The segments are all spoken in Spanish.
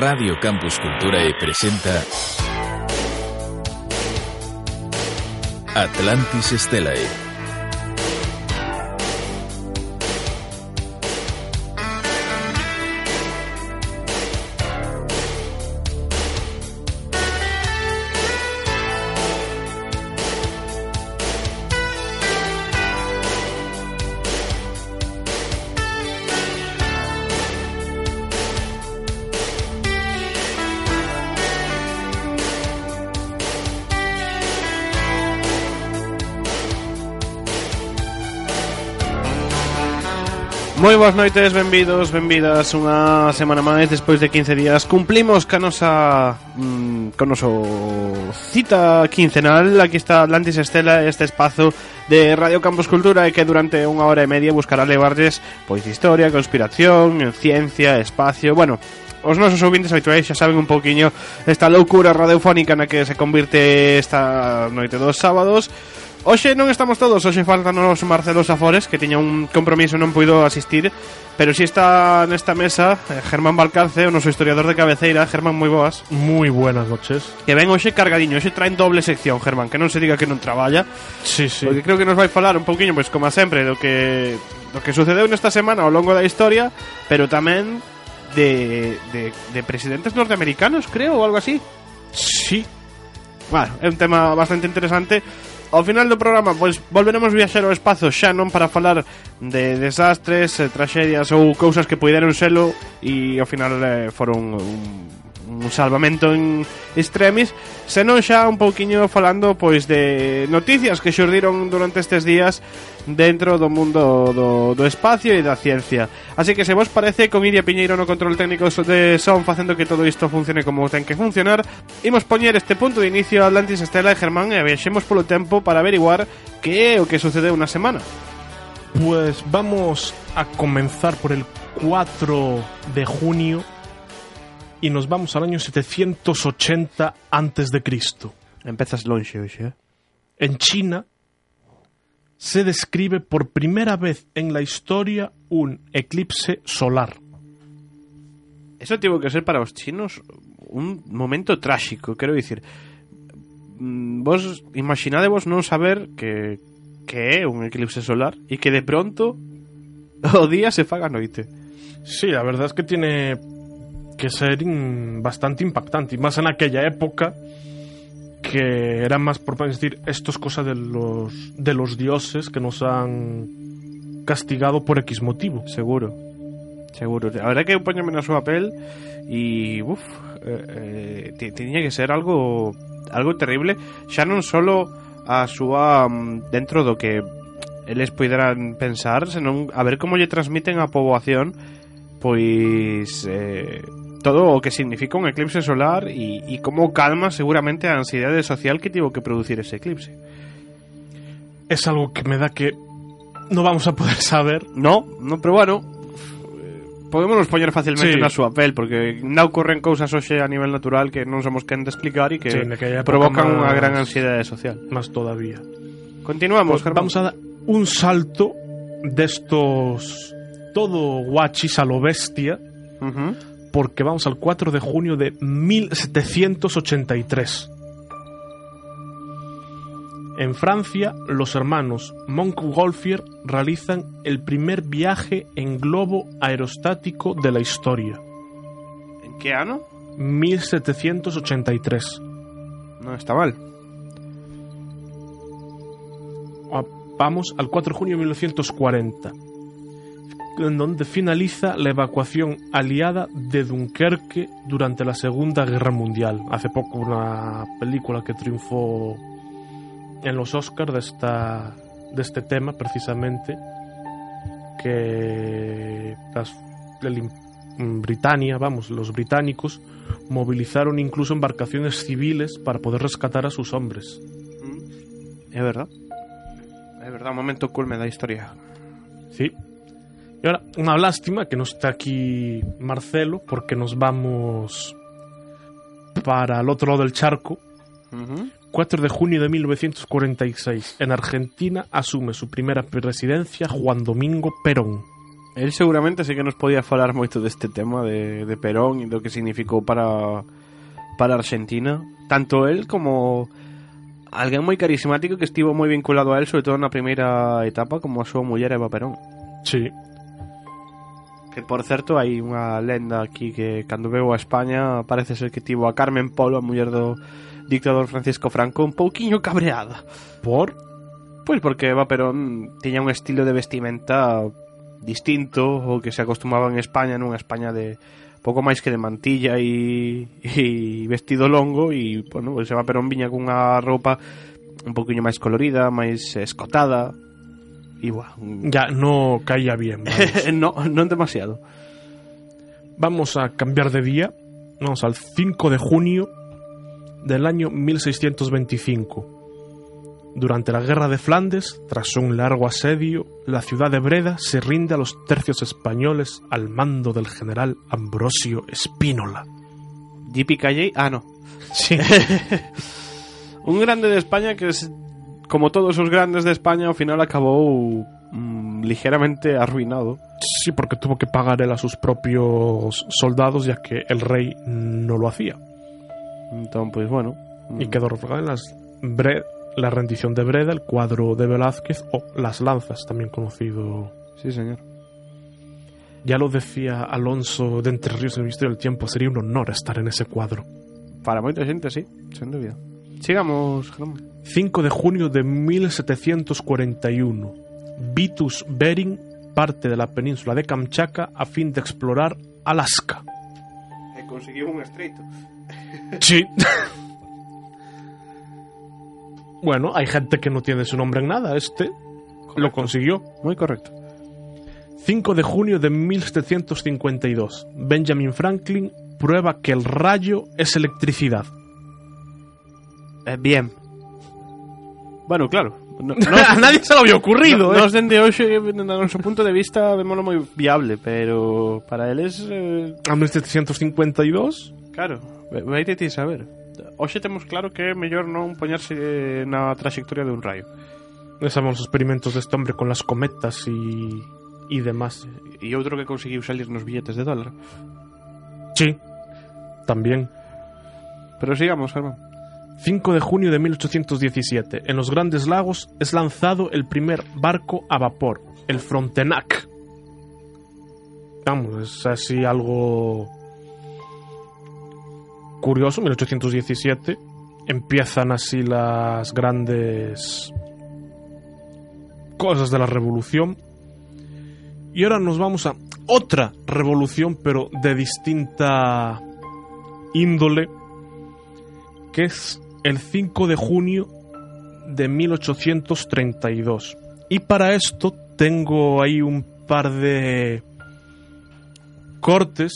Radio Campus Cultura e presenta Atlantis Stellae. Moi boas noites, benvidos, benvidas Unha semana máis, despois de 15 días Cumplimos ca nosa mm, Con noso cita quincenal. Aquí está Atlantis Estela Este espazo de Radio Campus Cultura E que durante unha hora e media buscará levarles Pois historia, conspiración, ciencia, espacio. Bueno, os nosos ouvintes habituais xa saben un pouquiño esta loucura radiofónica na que se convirte esta noite dos sábados. Hoxe non estamos todos, hoxe faltanos Marcelo Safores Que tiña un compromiso e non puido asistir. Pero si está nesta mesa eh, Germán Balcarce, o noso historiador de cabeceira. Germán, moi boas. Moi buenas noches. Que ven hoxe cargadiño, hoxe traen doble sección Germán, que non se diga que non traballa. Sí, sí. Porque creo que nos vai falar un pouquiño, pois como sempre Do que, do que sucedeu nesta semana ao longo da historia Pero tamén de, de, de presidentes norteamericanos, creo, ou algo así. Sí. Bueno, é un tema bastante interesante Ao final do programa, pois volveremos viaxar ao espazo xa non para falar de desastres, eh, traxedias ou cousas que poideron selo e ao final eh, foron un un salvamento en extremis, senón xa un pouquiño falando pois de noticias que xurdiron durante estes días dentro do mundo do, do espacio e da ciencia. Así que se vos parece con Iria Piñeiro no control técnico de son facendo que todo isto funcione como ten que funcionar, imos poñer este punto de inicio a Atlantis Estela e Germán e viaxemos polo tempo para averiguar que é o que sucedeu na semana. Pues vamos a comenzar por el 4 de junio y nos vamos al año 780 antes de Cristo. Empezas lonxe hoxe, eh? En China se describe por primera vez en la historia un eclipse solar. Eso tivo que ser para os chinos un momento tráxico, quero dicir. mm, Vos imaginadevos non saber que que é un eclipse solar e que de pronto o día se faga noite. Sí, la verdad es que tiene que ser bastante impactante, y más en aquella época que era más por decir esto es cosa de los de los dioses que nos han castigado por X motivo. Seguro. Seguro. A verdad que eu poñome na súa pel e uf, eh, eh, tiña que ser algo algo terrible, xa non solo a súa dentro do que eles poideran pensar, senón a ver como lle transmiten á poboación pois eh, todo o que significa un eclipse solar e, e como calma seguramente a ansiedade social que tivo que producir ese eclipse. Es algo que me da que no vamos a poder saber. No, no, pero bueno Podemos poñer facilmente Sí. na súa pel Porque non ocorren cousas hoxe a nivel natural Que non somos quen de explicar E que Sí, provocan unha gran ansiedade social Más todavía. Continuamos, Pues Germán. vamos a dar un salto de estos todo guachis a lo bestia Ujú. Porque vamos al 4 de junio de 1783. En Francia, los hermanos Montgolfier realizan el primer viaje en globo aerostático de la historia. En que ano? 1783. Non está mal Ah, Vamos al 4 de junio de 1940, en donde finaliza la evacuación aliada de Dunkerque durante la Segunda Guerra Mundial. Hace poco una película que triunfó en los Oscars de, esta, de este tema, precisamente, que las, el Britania, vamos, los británicos movilizaron incluso embarcaciones civiles para poder rescatar a sus hombres. É verdad É verdad, un momento culme da historia Sí. Y ahora, una lástima que no está aquí Marcelo, porque nos vamos para el otro lado del charco. Ujú. 4 de junio de 1946, en Argentina asume su primera presidencia Juan Domingo Perón. El seguramente sí que nos podía falar moito deste tema de, de Perón e do que significou para para Argentina. Tanto él como alguén moi carismático que estivo moi vinculado a él, sobre todo na primeira etapa, como a súa muller Eva Perón. Sí. Que por certo hai unha lenda aquí que cando veu a España parece ser que tivo a Carmen Polo, a muller do dictador Francisco Franco, un pouquiño cabreada. Por? Pois porque va Perón tiña un estilo de vestimenta distinto o que se acostumaba en España, nunha España de pouco máis que de mantilla e, e vestido longo e, bueno, pois se va Perón viña cunha roupa un pouquiño máis colorida, máis escotada, buah, Ya no caía bien. no, non demasiado. Vamos a cambiar de día. Vamos al 5 de junio del año 1625. Durante la guerra de Flandes, tras un largo asedio, la ciudad de Breda se rinde a los tercios españoles al mando del general Ambrosio Espínola. JP Calle, ah, no. Sí, Un grande de España que es, como todos os grandes de España, ao final acabou mm, ligeramente arruinado. sí, porque tuvo que pagar él a sus propios soldados, ya que el rey no lo hacía. Entón, pois, bueno. Y mm, quedó reflejada en las Bre- la rendición de Breda, el cuadro de Velázquez o Las Lanzas, también conocido. Sí, señor. Ya lo decía Alonso de Entre Ríos en el Ministerio del Tiempo, sería un honor estar en ese cuadro. Para moita xente, sí, sen dúbida. Sigamos, Germán. 5 de junio de 1741. Vitus Bering parte de la península de Kamchatka a fin de explorar Alaska. E conseguiu un estreito. Sí. bueno, hay gente que no tiene su nombre en nada. Este lo consiguió. Moi correcto. 5 de junio de 1752. Benjamin Franklin prueba que el rayo es electricidad. Eh, bien. Bueno, claro. No, a nadie se lo había ocurrido, no, ¿eh? Nos dende hoxe, no noso punto de vista, vémolo moi viable, pero para eles, eh, A 1752. claro, vai ti saber. Hoxe temos claro que é mellor non poñerse eh, na trayectoria de un rayo. Sabemos los experimentos de este hombre con las cometas y, y demás. E outro que conseguiu salir nos billetes de dólar. Sí, también. Pero sigamos, Germán. 5 de junio de 1817. En los Grandes Lagos es lanzado el primer barco a vapor, el Frontenac. Vamos, es así algo curioso. 1817 empiezan así las grandes cosas de la revolución. Y ahora nos vamos a otra revolución, pero de distinta índole, que es el 5 de junio de 1832. Y para esto tengo ahí un par de cortes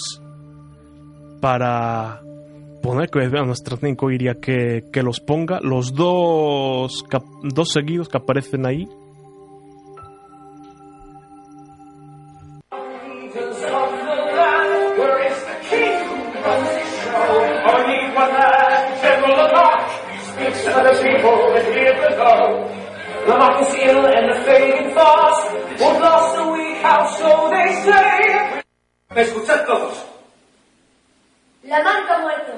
para poner que a nuestra iría que, que los ponga los dos dos seguidos que aparecen ahí hear the go. Lamarck is ill and the fading fast. Won't last a week, how so they say. Escuchad todos. La marca muerto.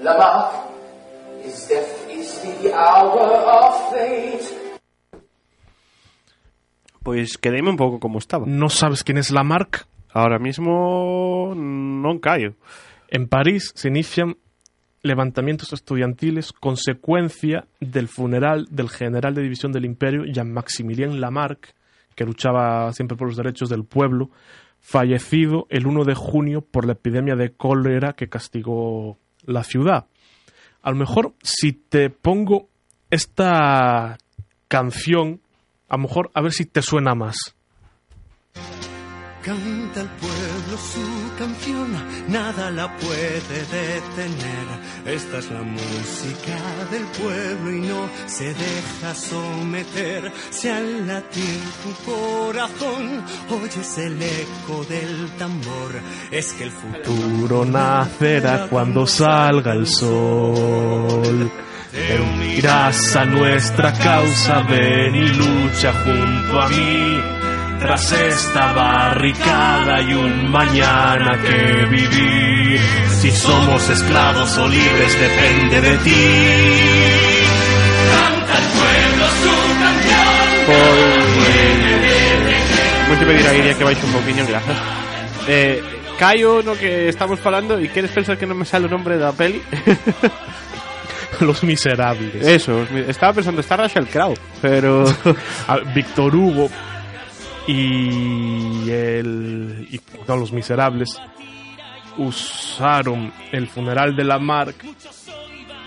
Lamarck, his death is the hour of fate. Pois quedeime un pouco como estaba. no sabes quién es Lamarck Ahora mismo non callo. En París se inician levantamientos estudiantiles consecuencia del funeral del general de división del imperio Jean-Maximilien Lamarck, que luchaba siempre por los derechos del pueblo, fallecido el 1 de junio por la epidemia de cólera que castigó la ciudad. A lo mejor si te pongo esta canción, a lo mejor a ver si te suena más. Canta el pueblo su canción, nada la puede detener. Esta es la música del pueblo y no se deja someter. Si al latir tu corazón oyes el eco del tambor, es que el futuro nacerá cuando salga el sol. Te unirás Irás a nuestra causa, ven y lucha junto a mí. Tras esta barricada hay un mañana que vivir. Si somos esclavos o libres depende de ti. Canta el pueblo su canción. Moi te pediría que baixe un poquinho, grazas. Eh, Caio no que estamos falando e queres pensar que non me sale o nombre da peli? Los miserables. Eso, estaba pensando, está Rachel Crowe, pero... Víctor Hugo y el y no, los miserables usaron el funeral de Lamarck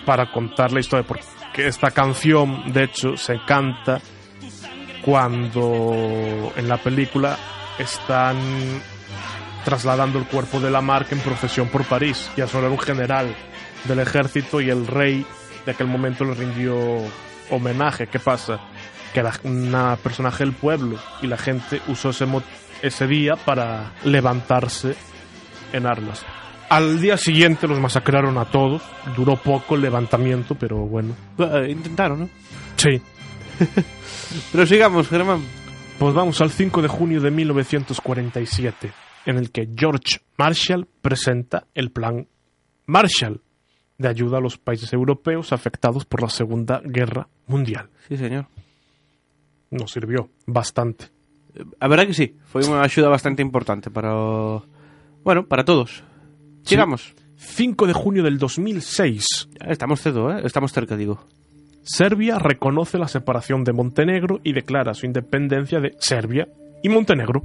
para contar la historia porque esta canción de hecho se canta cuando en la película están trasladando el cuerpo de Lamarck en procesión por París y solo era un general del ejército y el rey de aquel momento le rindió homenaje. ¿Qué pasa? Que era una personaje del pueblo y la gente usó ese, ese día para levantarse en armas. Al día siguiente los masacraron a todos. Duró poco el levantamiento, pero bueno. Intentaron, ¿no? Sí. Pero sigamos, Germán. Pues vamos al 5 de junio de 1947, en el que George Marshall presenta el plan Marshall de ayuda a los países europeos afectados por la Segunda Guerra Mundial. Sí, señor. Nos sirvió bastante. A verdad que sí, foi unha axuda bastante importante para. Bueno, para todos. Sigamos. 5 de junio del 2006, Ya Estamos cedo, ¿eh? Estamos cerca, digo. Serbia reconoce la separación de Montenegro y declara su independencia de Serbia y Montenegro.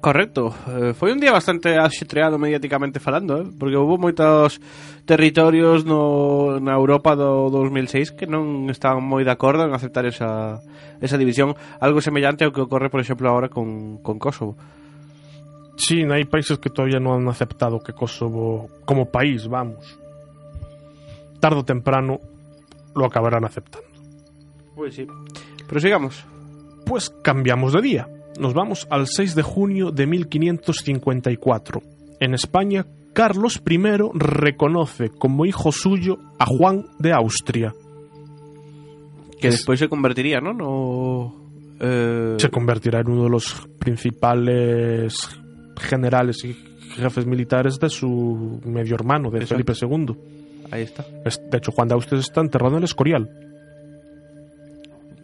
Correcto. Eh, foi un día bastante axetreado mediáticamente falando, eh? porque houve moitos territorios no, na Europa do 2006 que non estaban moi de acordo en aceptar esa, esa división. Algo semellante ao que ocorre, por exemplo, agora con, con Kosovo. Sí, hay países que todavía no han aceptado que Kosovo, como país, vamos, tarde o temprano lo acabarán aceptando. Pois sí. Pero sigamos. Pues cambiamos de día. Nos vamos al 6 de junio de 1554. En España, Carlos I reconoce como hijo suyo a Juan de Austria. Que Es- despois se convertiría, ¿no? No... Eh... Se convertirá en uno de los principales generales y jefes militares de su medio hermano, de Exacto. Felipe II. Aí está. Es- De hecho, Juan de Austria está enterrado en el Escorial.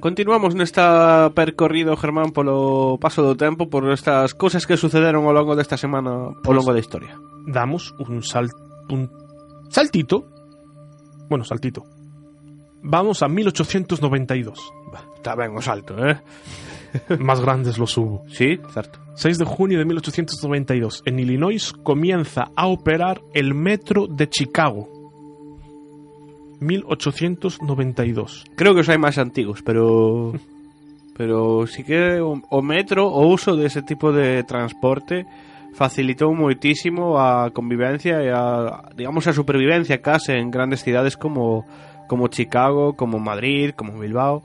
Continuamos nesta percorrido, Germán, polo paso do tempo, por estas cousas que sucederon ao longo desta semana, ao longo da historia. damos un, sal, un saltito. Bueno, saltito. Vamos a 1892. Está ben o salto, eh? Más grandes los hubo. Sí, certo. 6 de junio de 1892. En Illinois comienza a operar el metro de Chicago. 1892. Creo que os hai máis antigos, pero... Pero sí que o, metro, o uso dese tipo de transporte facilitou moitísimo a convivencia e a, digamos, a supervivencia case en grandes cidades como, como Chicago, como Madrid, como Bilbao.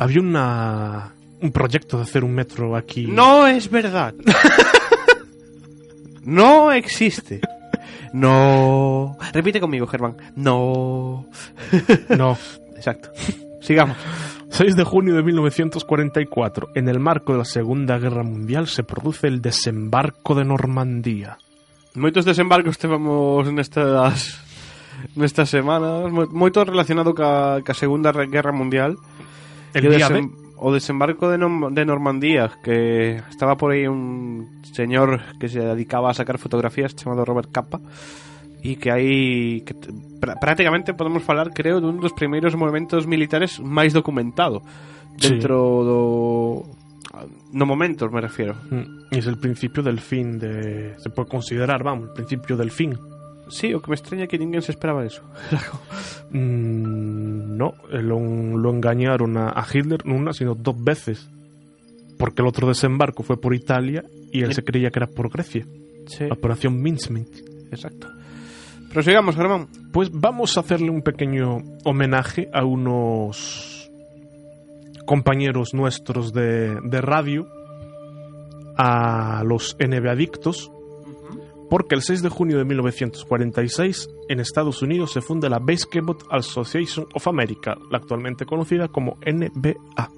Había una, un proyecto de hacer un metro aquí. No es verdad. no existe. No. Repite conmigo, Germán. No. No. Exacto. Sigamos. 6 de junio de 1944. En el marco de la Segunda Guerra Mundial se produce el desembarco de Normandía. Moitos desembarcos temos nestas nestas semanas, mo- moito relacionado ca, ca Segunda Guerra Mundial. El día desem- o desembarco de, Nom- de Normandía, que estaba por aí un señor que se dedicaba a sacar fotografías chamado Robert Capa e que aí que pr- prácticamente podemos falar, creo, dun dos primeiros movimentos militares máis documentado Sí. dentro do no momento, me refiero. Mm, Y es el principio del fin de... Se puede considerar, vamos, el principio del fin. Sí, o que me extraña que ninguén se esperaba eso. Mm, no, eh, lo, lo engañaron a, a Hitler no una, sino dos veces. Porque el otro desembarco fue por Italia y él Sí. se creía que era por Grecia. Sí, La operación Mincemeat. exacto. Prosigamos, Germán. Pues vamos a hacerle un pequeño homenaje a unos compañeros nuestros de, de radio, a los NB Adictos, Porque el 6 de junio de 1946 en Estados Unidos se funda la Basketball Association of America, la actualmente conocida como NBA.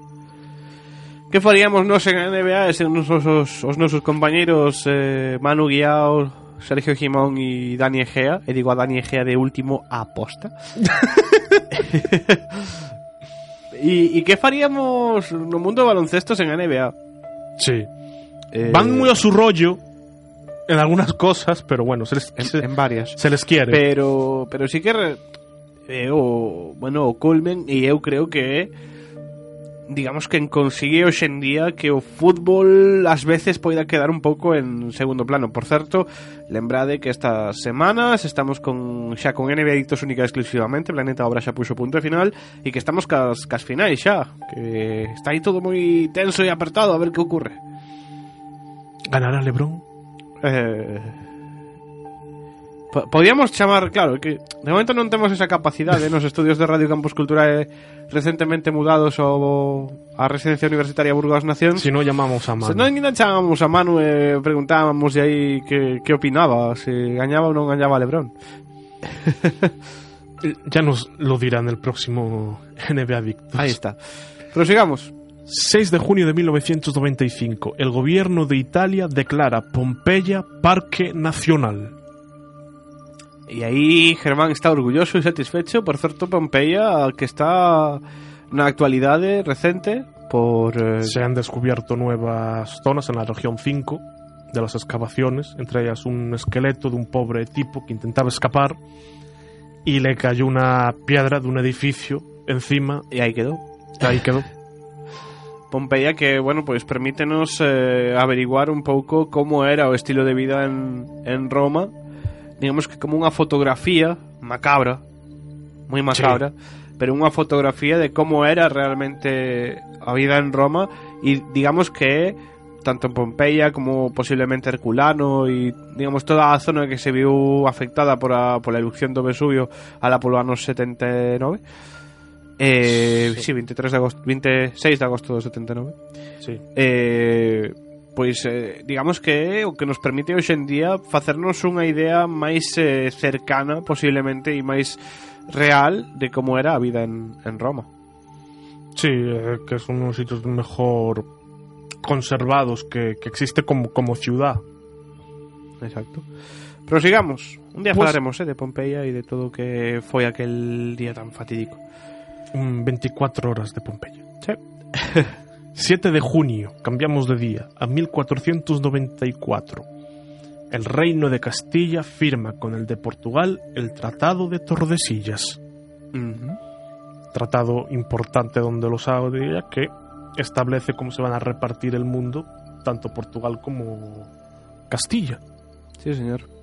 Que faríamos nos en NBA sen os nosos, os nosos compañeiros eh, Manu Guiao, Sergio Jimón e Dani Egea E digo a Dani Egea de último aposta e, e que faríamos no mundo de baloncesto sen a NBA? Sí. Eh, Van muy a su rollo en algunas cosas, pero bueno, se les, en, se, en varias se les quiere. Pero pero sí que re, eh, o, bueno, o culmen e eu creo que digamos que consigue hoxe en día que o fútbol ás veces poida quedar un pouco en segundo plano. Por certo, lembrade que estas semanas estamos con xa con NBA Adictos única e exclusivamente, Planeta Obra xa puxo punto final e que estamos cas, cas finais xa, que está aí todo moi tenso e apertado a ver que ocurre. ¿Ganará LeBron? Eh, po- Podíamos chamar, claro, que de momento non temos esa capacidade nos estudios de Radio Campus Cultura recentemente mudados ao a residencia universitaria Burgos Nación. Si no, llamamos a Se Manu. non ainda chamábamos a Manu e preguntábamos de aí que, que opinaba, se gañaba ou non gañaba Lebron. Ya nos lo dirá en el próximo NBA Adictos. Aí está. Prosigamos. 6 de junio de 1995, el gobierno de Italia declara Pompeya Parque Nacional. E aí Germán está orgulloso e satisfecho, por certo, Pompeia, que está na actualidade recente por eh, Se han descubierto nuevas zonas en la región 5 de las excavaciones, entre ellas un esqueleto de un pobre tipo que intentaba escapar y le cayó una piedra de un edificio encima e aí quedou. y ahí quedó. Pompeia que, bueno, pois permítenos eh, averiguar un pouco como era o estilo de vida en, en Roma. Digamos que como unha fotografía macabra moi macabra pero unha fotografía de como era realmente a vida en Roma. E digamos que tanto en Pompeia como posiblemente Herculano e digamos toda a zona que se viu afectada por a, por a erupción do Vesubio ala polo ano 79 eh, sí. 23 de agosto 26 de agosto do 79 Sí. eh, pois eh, digamos que o que nos permite hoxe en día facernos unha idea máis eh, cercana posiblemente e máis real de como era a vida en, en Roma Sí, eh, que son unos sitios mejor conservados que, que existe como, como ciudad. exacto prosigamos un día Pues- falaremos eh, de Pompeia e de todo o que foi aquel día tan fatídico 24 horas de Pompeya. sí. 7 de junio, cambiamos de día, a 1494. El reino de Castilla firma con el de Portugal el Tratado de Tordesillas. Tratado importante donde lo sabe que establece cómo se van a repartir el mundo, tanto Portugal como Castilla. sí señor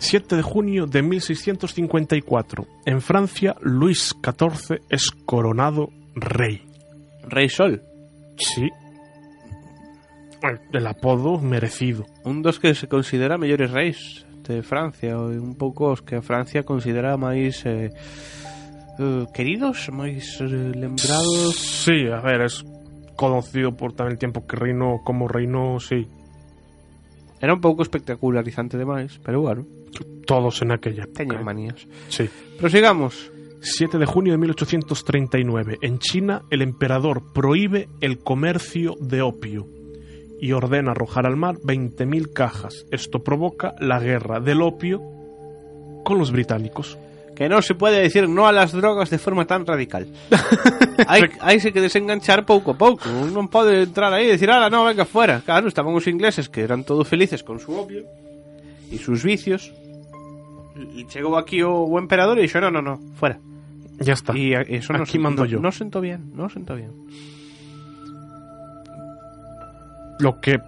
7 de junio de 1654. En Francia, Luis XIV es coronado rey. Rei Sol Sí. El apodo merecido. un dos que se considera mellores reis de Francia un pouco os que Francia considera máis eh, eh, queridos, máis eh, lembrados Sí, a ver, es conocido por también el tiempo que reinó, como reinó, sí, Era un pouco espectacularizante demais, pero bueno, todos en aquella teñen época. manías. Sí. Prosigamos. 7 de junio de 1839. En China, el emperador prohíbe el comercio de opio y ordena arrojar al mar 20.000 cajas. Esto provoca la guerra del opio con los británicos. Que no se puede decir no a las drogas de forma tan radical. hai se que desenganchar pouco a pouco. Non pode entrar aí e decir, ala, no, venga, fuera. Claro, estaban os ingleses que eran todos felices con su opio e sus vicios. E chegou aquí o, o emperador e dixo, no, no, no, fuera. Ya está. Y a- eso no, Aquí sentó- mando no- yo. No sentó bien, no sentó bien. Lo que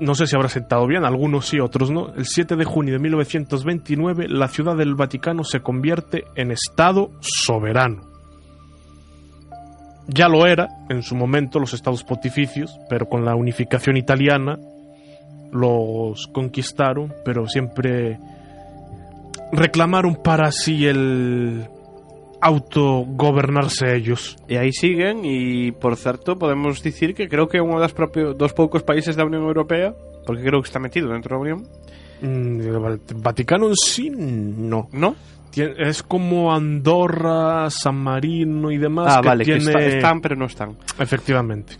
no sé si habrá sentado bien, algunos sí, otros no. El 7 de junio de 1929, la ciudad del Vaticano se convierte en Estado soberano. Ya lo era en su momento los estados pontificios, pero con la unificación italiana los conquistaron, pero siempre reclamaron para sí el autogobernarse ellos. E aí siguen e, por certo, podemos dicir que creo que é un das propio, dos poucos países da Unión Europea Porque creo que está metido dentro de la Unión. Mm, Vaticano en sí, no. ¿No? Tien- Es como Andorra, San Marino y demás. ah, que vale, que está- están, pero no están. Efectivamente.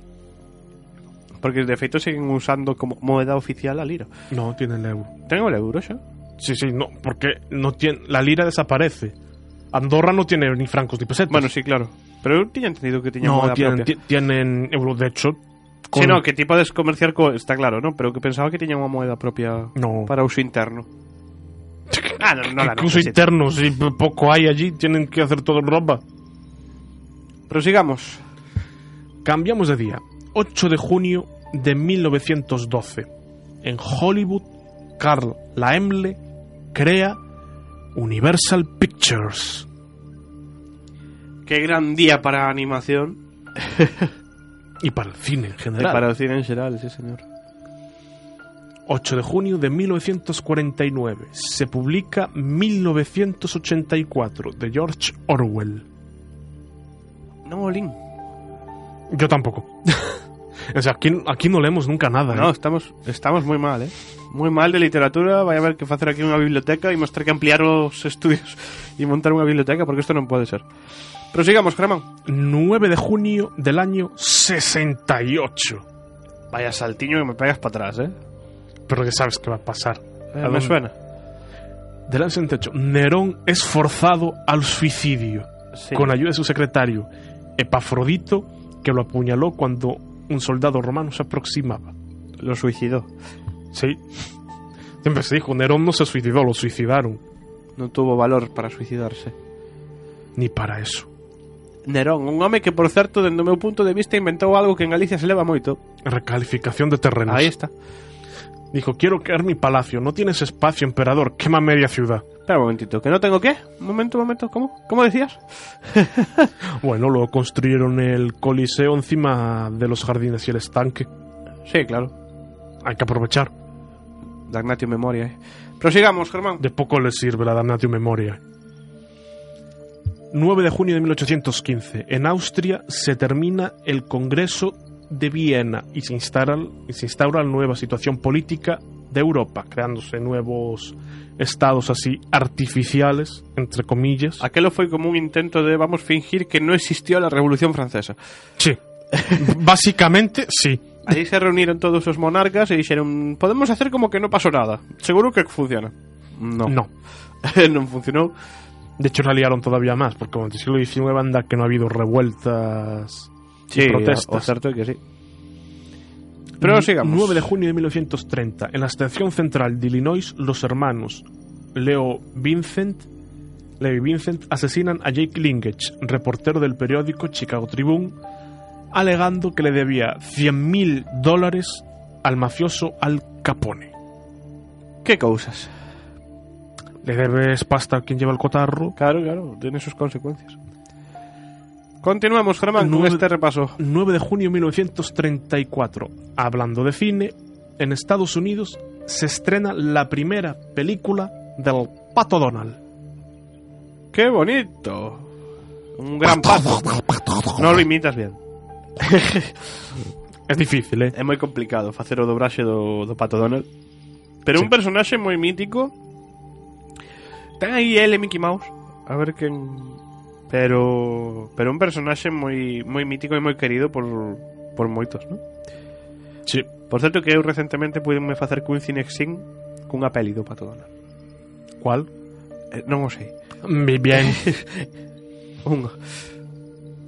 Porque de feito siguen usando como moneda oficial a lira. No, tiene el euro. Tengo el euro xa. Sí, sí, no, porque no tiene, la lira desaparece. Andorra no tiene ni francos ni pesetas. Bueno, sí, claro. Pero eu tiña entendido que tiña no, moneda tienen, propia. ti- tienen euro. De hecho, Sí, no, que ti podes comerciar co... Está claro, ¿no? Pero que pensaba que tiña unha moneda propia No. para uso interno. Ah, no, no la necesito. internos, si poco hay allí, tienen que hacer todo en ropa. Prosigamos. Cambiamos de día. 8 de junio de 1912. En Hollywood, Carl Laemmle crea Universal Pictures. Qué gran día para animación. Y para el cine en Y general. para el cine en general, sí, señor. 8 de junio de 1949. Se publica 1984 de George Orwell. No, Molín. Yo tampoco. o sea, aquí, aquí no leemos nunca nada. No, ¿eh? estamos, estamos muy mal, ¿eh? Muy mal de literatura. Vai a haber que facer aquí unha biblioteca e mostrar que ampliar os estudios e montar unha biblioteca, porque isto non pode ser. Prosigamos, Germán. 9 de junio del año 68. Vaya saltiño que me pegas para atrás, ¿eh? Pero ya sabes qué va a pasar. Eh, ¿A me suena. Del año 68. Nerón es forzado al suicidio Sí. con ayuda de su secretario Epafrodito, que lo apuñaló cuando un soldado romano se aproximaba. Lo suicidó. Sí. Siempre se dijo, Nerón no se suicidó, lo suicidaron. Non tuvo valor para suicidarse. Ni para eso. Nerón, un home que, por certo, dende o meu punto de vista inventou algo que en Galicia se leva moito. Recalificación de terrenos. Aí está. Dijo, quiero caer mi palacio, no tienes espacio, emperador, quema media ciudad. Espera un momentito, que no tengo qué? Un momento, un momento, ¿cómo? ¿Cómo decías? Bueno, luego construyeron el coliseo encima de los jardines y el estanque. Sí, claro. Hay que aprovechar. Dagnatio memoria, eh. Prosigamos, Germán. De poco les sirve la damnatio memoria. 9 de junio de 1815. En Austria se termina el Congreso de Viena y se instaura, y se instaura la nueva situación política de Europa, creándose nuevos estados así artificiales, entre comillas. Aquelo foi como un intento de vamos fingir que no existió la Revolución Francesa. Sí. Básicamente, sí. Aí se reuniron todos os monarcas e dixeron podemos hacer como que no pasó nada. Seguro que funciona. No. No. non funcionou. De hecho, la liaron todavía más, porque durante el siglo XIX anda que no ha habido revueltas Sí, y protestas. o certo é que sí. Pero sigamos. 9 de junio de 1930, en la estación central de Illinois, los hermanos Leo Vincent, Leo y Vincent asesinan a Jake Lingage, reportero del periódico Chicago Tribune, alegando que le debía 100.000 dólares al mafioso Al Capone. Que cousas. Le debes pasta a quien lleva el cotarro. Claro, claro, tiene sus consecuencias. Continuamos, Germán, con este repaso. 9 de junio de 1934, hablando de cine, en Estados Unidos se estrena la primera película del Pato Donald. ¡Qué bonito! Un gran pato. No lo imitas bien. é difícil, eh? É moi complicado facer o dobraxe do, do Pato Donald. Pero sí. un personaxe moi mítico. Ten aí ele Mickey Mouse. A ver quen... Pero pero un personaxe moi moi mítico e moi querido por, por moitos, non? Sí. Por certo que eu recentemente puideme facer cun cinexin cunha peli do Pato Donald. Cual? Eh, non o sei. Mm, bien. Unha.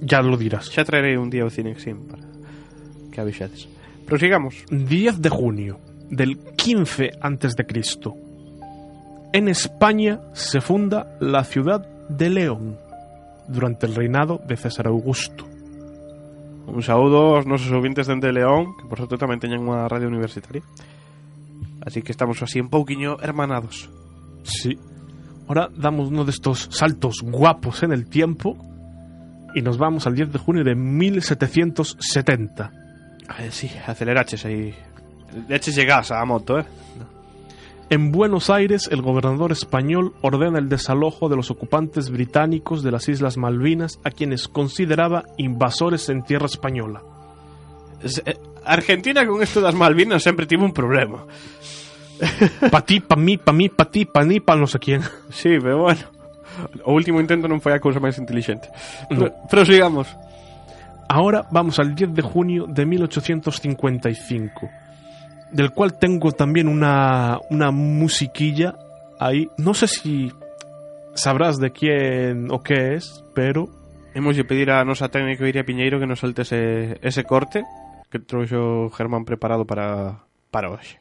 Ya lo dirás. xa traerei un día o cinexin para que avisedes. Prosigamos. 10 de junio del 15 antes de Cristo. En España se funda la ciudad de León durante el reinado de César Augusto. Un saúdo aos nosos ouvintes dende León, que por certo tamén teñen unha radio universitaria. Así que estamos así un pouquiño hermanados. Sí. Ahora damos uno de estos saltos guapos en el tiempo y nos vamos al 10 de junio de 1770. Eh, sí, aceleraches aí. Leches llegas a moto, eh. En Buenos Aires, el gobernador español ordena el desalojo de los ocupantes británicos de las Islas Malvinas a quienes consideraba invasores en tierra española. Es- eh, Argentina con esto das Malvinas sempre tivo un problema. Pa ti, pa mí, pa mí, pa ti, pa ni, pa no sé quién. Sí, pero bueno. O último intento non foi a cousa máis inteligente. No. Pero, prosigamos. Ahora vamos al 10 de junio de 1855, del cual tengo también una, una musiquilla ahí. No sé si sabrás de quién o qué es, pero Hemos de pedir a nosa técnica Iria Piñeiro que nos solte ese, ese corte que trouxo Germán preparado para, para hoxe.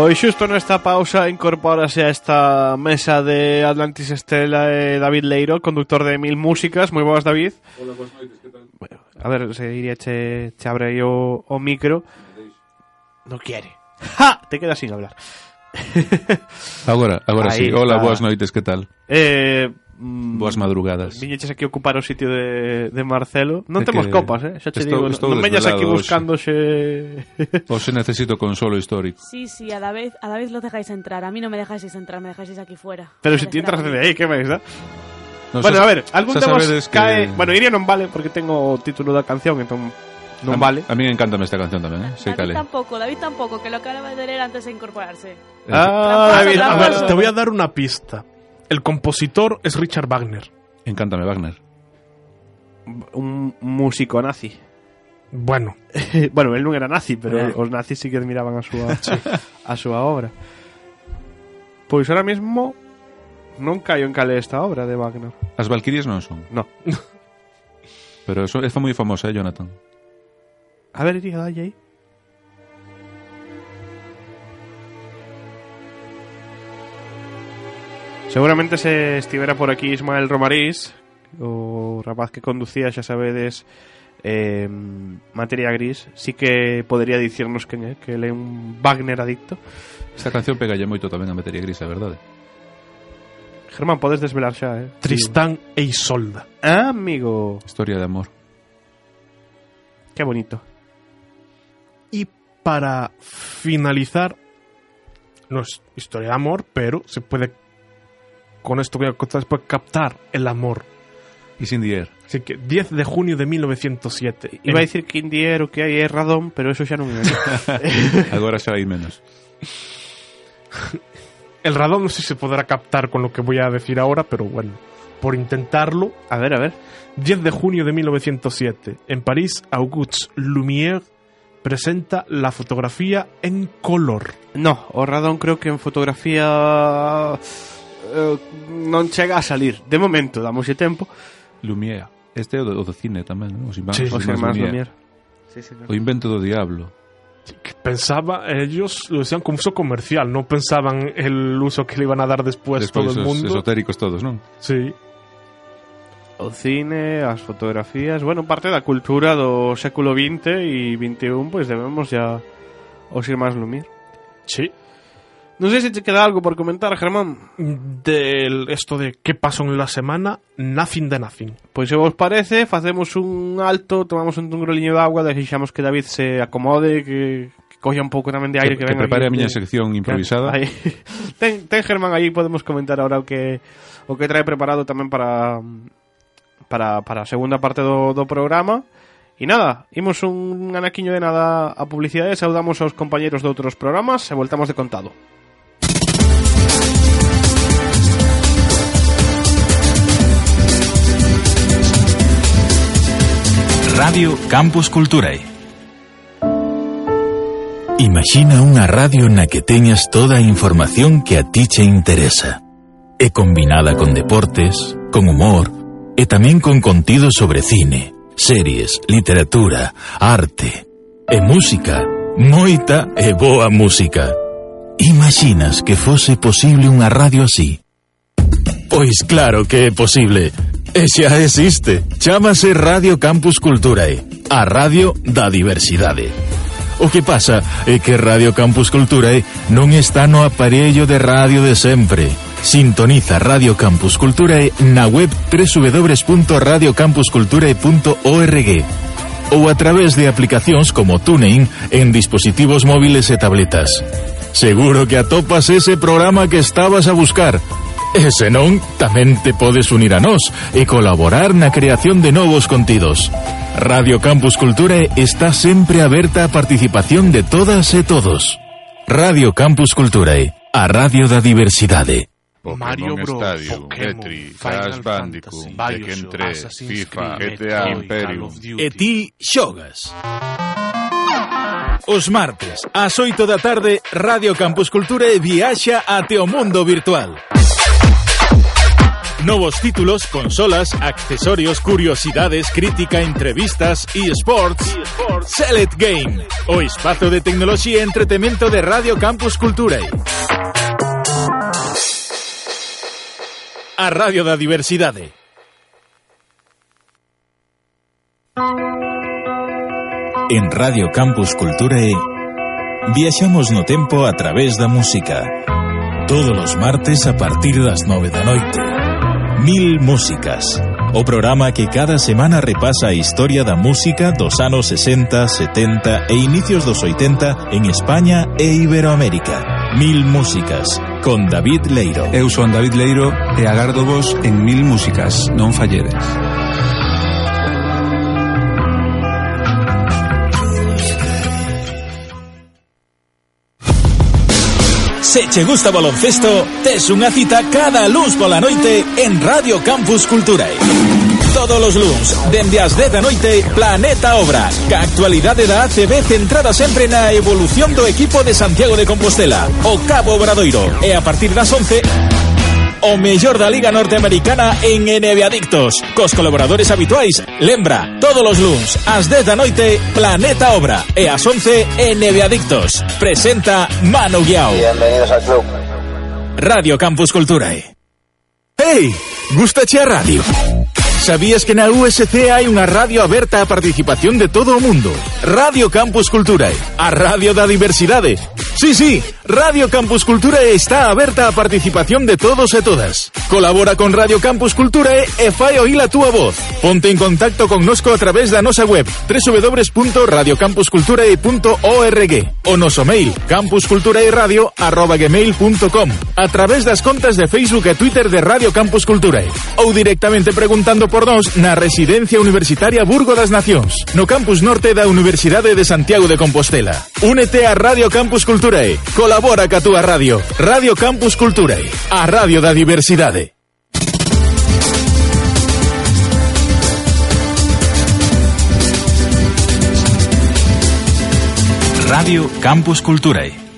Pois xusto nesta pausa incorpórase a esta mesa de Atlantis Estela e David Leiro, conductor de Mil Músicas. Moi boas, David. Hola, boas noites, que tal? Bueno, a ver, se iría che, che abre o, o micro. No quiere. ¡Ja! Te quedas sin hablar. Agora, agora Aí sí. Hola, boas noites, que tal? Eh, mm, Boas madrugadas. Viñeches aquí a ocupar o sitio de, de Marcelo. Non temos que copas, eh? Xa te estou- digo, estou non veñas aquí xe... Hoxe necesito consolo histórico. Sí, sí, a David, a David lo dejáis entrar. A mí no me dejáis entrar, me dejáis aquí fuera. Pero si ti entras de aí, que máis, da? No, bueno, xa- a ver, algún xa temos sabedes que- cae... Bueno, Iria non vale porque tengo o título da canción, entón non a, vale. A mí encántame esta canción tamén, eh? David cale. tampoco, David tampoco, que lo acaba de leer antes de incorporarse. Ah, David, a A ver, te voy a dar una pista. El compositor es Richard Wagner. Encántame, Wagner. un músico nazi. Bueno, bueno, él non era nazi, pero Eh. os nazis sí que admiraban a súa a súa obra. Pois ahora mesmo non caio en cale esta obra de Wagner. As Valquirias non son. No. Pero eso é moi famosa, eh, Jonathan. A ver, iría dalle aí. Seguramente se estivera por aquí Ismael Romarís, o rapaz que conducía, xa sabedes, eh, Materia Gris, sí que podría dicirnos quen é, que ele é un Wagner adicto. Esta canción pegalle moito tamén a materia gris, é verdade. Germán, podes desvelar xa, eh? Tristán e Isolda. Ah, amigo, Historia de amor. qué bonito. Y para finalizar, no es historia de amor, pero se puede, con esto que voy a contar, puede captar el amor. E sin dier. Así que 10 de junio de 1907. Iba a dicir que indiero que hai é radón, pero eso xa non é. Agora xa hai menos. El radón no sé si se podrá captar con lo que voy a decir ahora, pero bueno, por intentarlo, a ver, a ver. 10 de junio de 1907, en París, Auguste Lumière presenta la fotografía en color. No, o radón creo que en fotografía Eh, non chega a salir. De momento, damos tempo. Lumière. Este é o do, o do cine tamén, non? Os irmáns, sí, os irmáns Lumière. Lumière. Sí, señor. O invento do diablo. que Pensaba, ellos lo decían como uso comercial, no pensaban el uso que le iban a dar después, después todo el mundo. esotéricos todos, non? Sí. O cine, as fotografías, bueno, parte da cultura do século XX e XXI, pois pues, debemos ya os irmáns Lumière. Sí. Non sei se te queda algo por comentar, Germán. Del esto de qué pasó en la semana, nothing de nothing. Pois se vos parece, facemos un alto, tomamos un groliño de agua, deixamos que David se acomode, que, que colla un pouco tamén de aire que, que, que venga prepare a aquí, miña sección improvisada. Aí. ten, ten Germán aí podemos comentar ahora o que o que trae preparado tamén para para, para a segunda parte do, do programa. E nada, imos un anaquiño de nada a publicidade, saudamos aos compañeros de outros programas e voltamos de contado. Radio Campus Culturae. Imagina unha radio na que teñas toda a información que a ti che interesa. É combinada con deportes, con humor e tamén con contido sobre cine, series, literatura, arte e música. Moita e boa música. Imaginas que fose posible unha radio así? Pois claro que é posible. E xa existe. Chámase Radio Campus Culturae, a radio da diversidade. O que pasa é que Radio Campus Culturae non está no aparello de radio de sempre. Sintoniza Radio Campus Culturae na web www.radiocampusculturae.org ou a través de aplicacións como TuneIn en dispositivos móviles e tabletas. Seguro que atopas ese programa que estabas a buscar E senón, tamén te podes unir a nós e colaborar na creación de novos contidos. Radio Campus Cultura está sempre aberta a participación de todas e todos. Radio Campus Culturae, a radio da diversidade. Pokémon Mario Bros, Stadium, Pokémon, Petri, Crash Bandicoot, Tekken 3, FIFA, GTA Imperium. E ti xogas. Os martes, ás 8 da tarde, Radio Campus Cultura viaxa até o mundo virtual. Novos títulos, consolas, accesorios, curiosidades, crítica, entrevistas e sports. Select Game, o espazo de tecnoloxía e entretemento de Radio Campus Cultura. A Radio da Diversidade. En Radio Campus Culturae viaxamos no tempo a través da música. Todos os martes a partir das nove da noite. Mil Músicas, o programa que cada semana repasa a historia da música dos anos 60, 70 e inicios dos 80 en España e Iberoamérica. Mil Músicas, con David Leiro. Eu son David Leiro e agardo vos en Mil Músicas, non falledes. Se che gusta baloncesto, tes unha cita cada luns pola noite en Radio Campus Culturae. Todos os luns, dende as 10 da noite, Planeta Obras, ca actualidade da ACB centrada sempre na evolución do equipo de Santiago de Compostela, o Cabo Obradoiro, e a partir das 11, o mellor da Liga Norteamericana en NBA Adictos, cos colaboradores habituais. Lembra, todos os luns, ás 10 da noite, Planeta Obra, e ás 11, NBA Adictos. Presenta Manu Guiao. Bienvenidos al club. Radio Campus Culturae. Hey, gustache a radio? Sabías que na USC hai unha radio aberta a participación de todo o mundo? Radio Campus Culturae, a radio da diversidade. Sí, sí, Radio Campus Culturae está aberta a participación de todos e todas. Colabora con Radio Campus Culturae e fai oíla túa voz. Ponte en contacto con nosco a través da nosa web www.radiocampusculturae.org o noso mail campusculturaeradio@gmail.com a través das contas de Facebook e Twitter de Radio Campus Culturae ou directamente preguntando por nós na Residencia Universitaria Burgo das Nacións, no campus norte da Universidade de Santiago de Compostela. Únete a Radio Campus Culturae. Colabora Colabora ca túa radio. Radio Campus Culturae, a radio da diversidade. Radio Campus Culturae.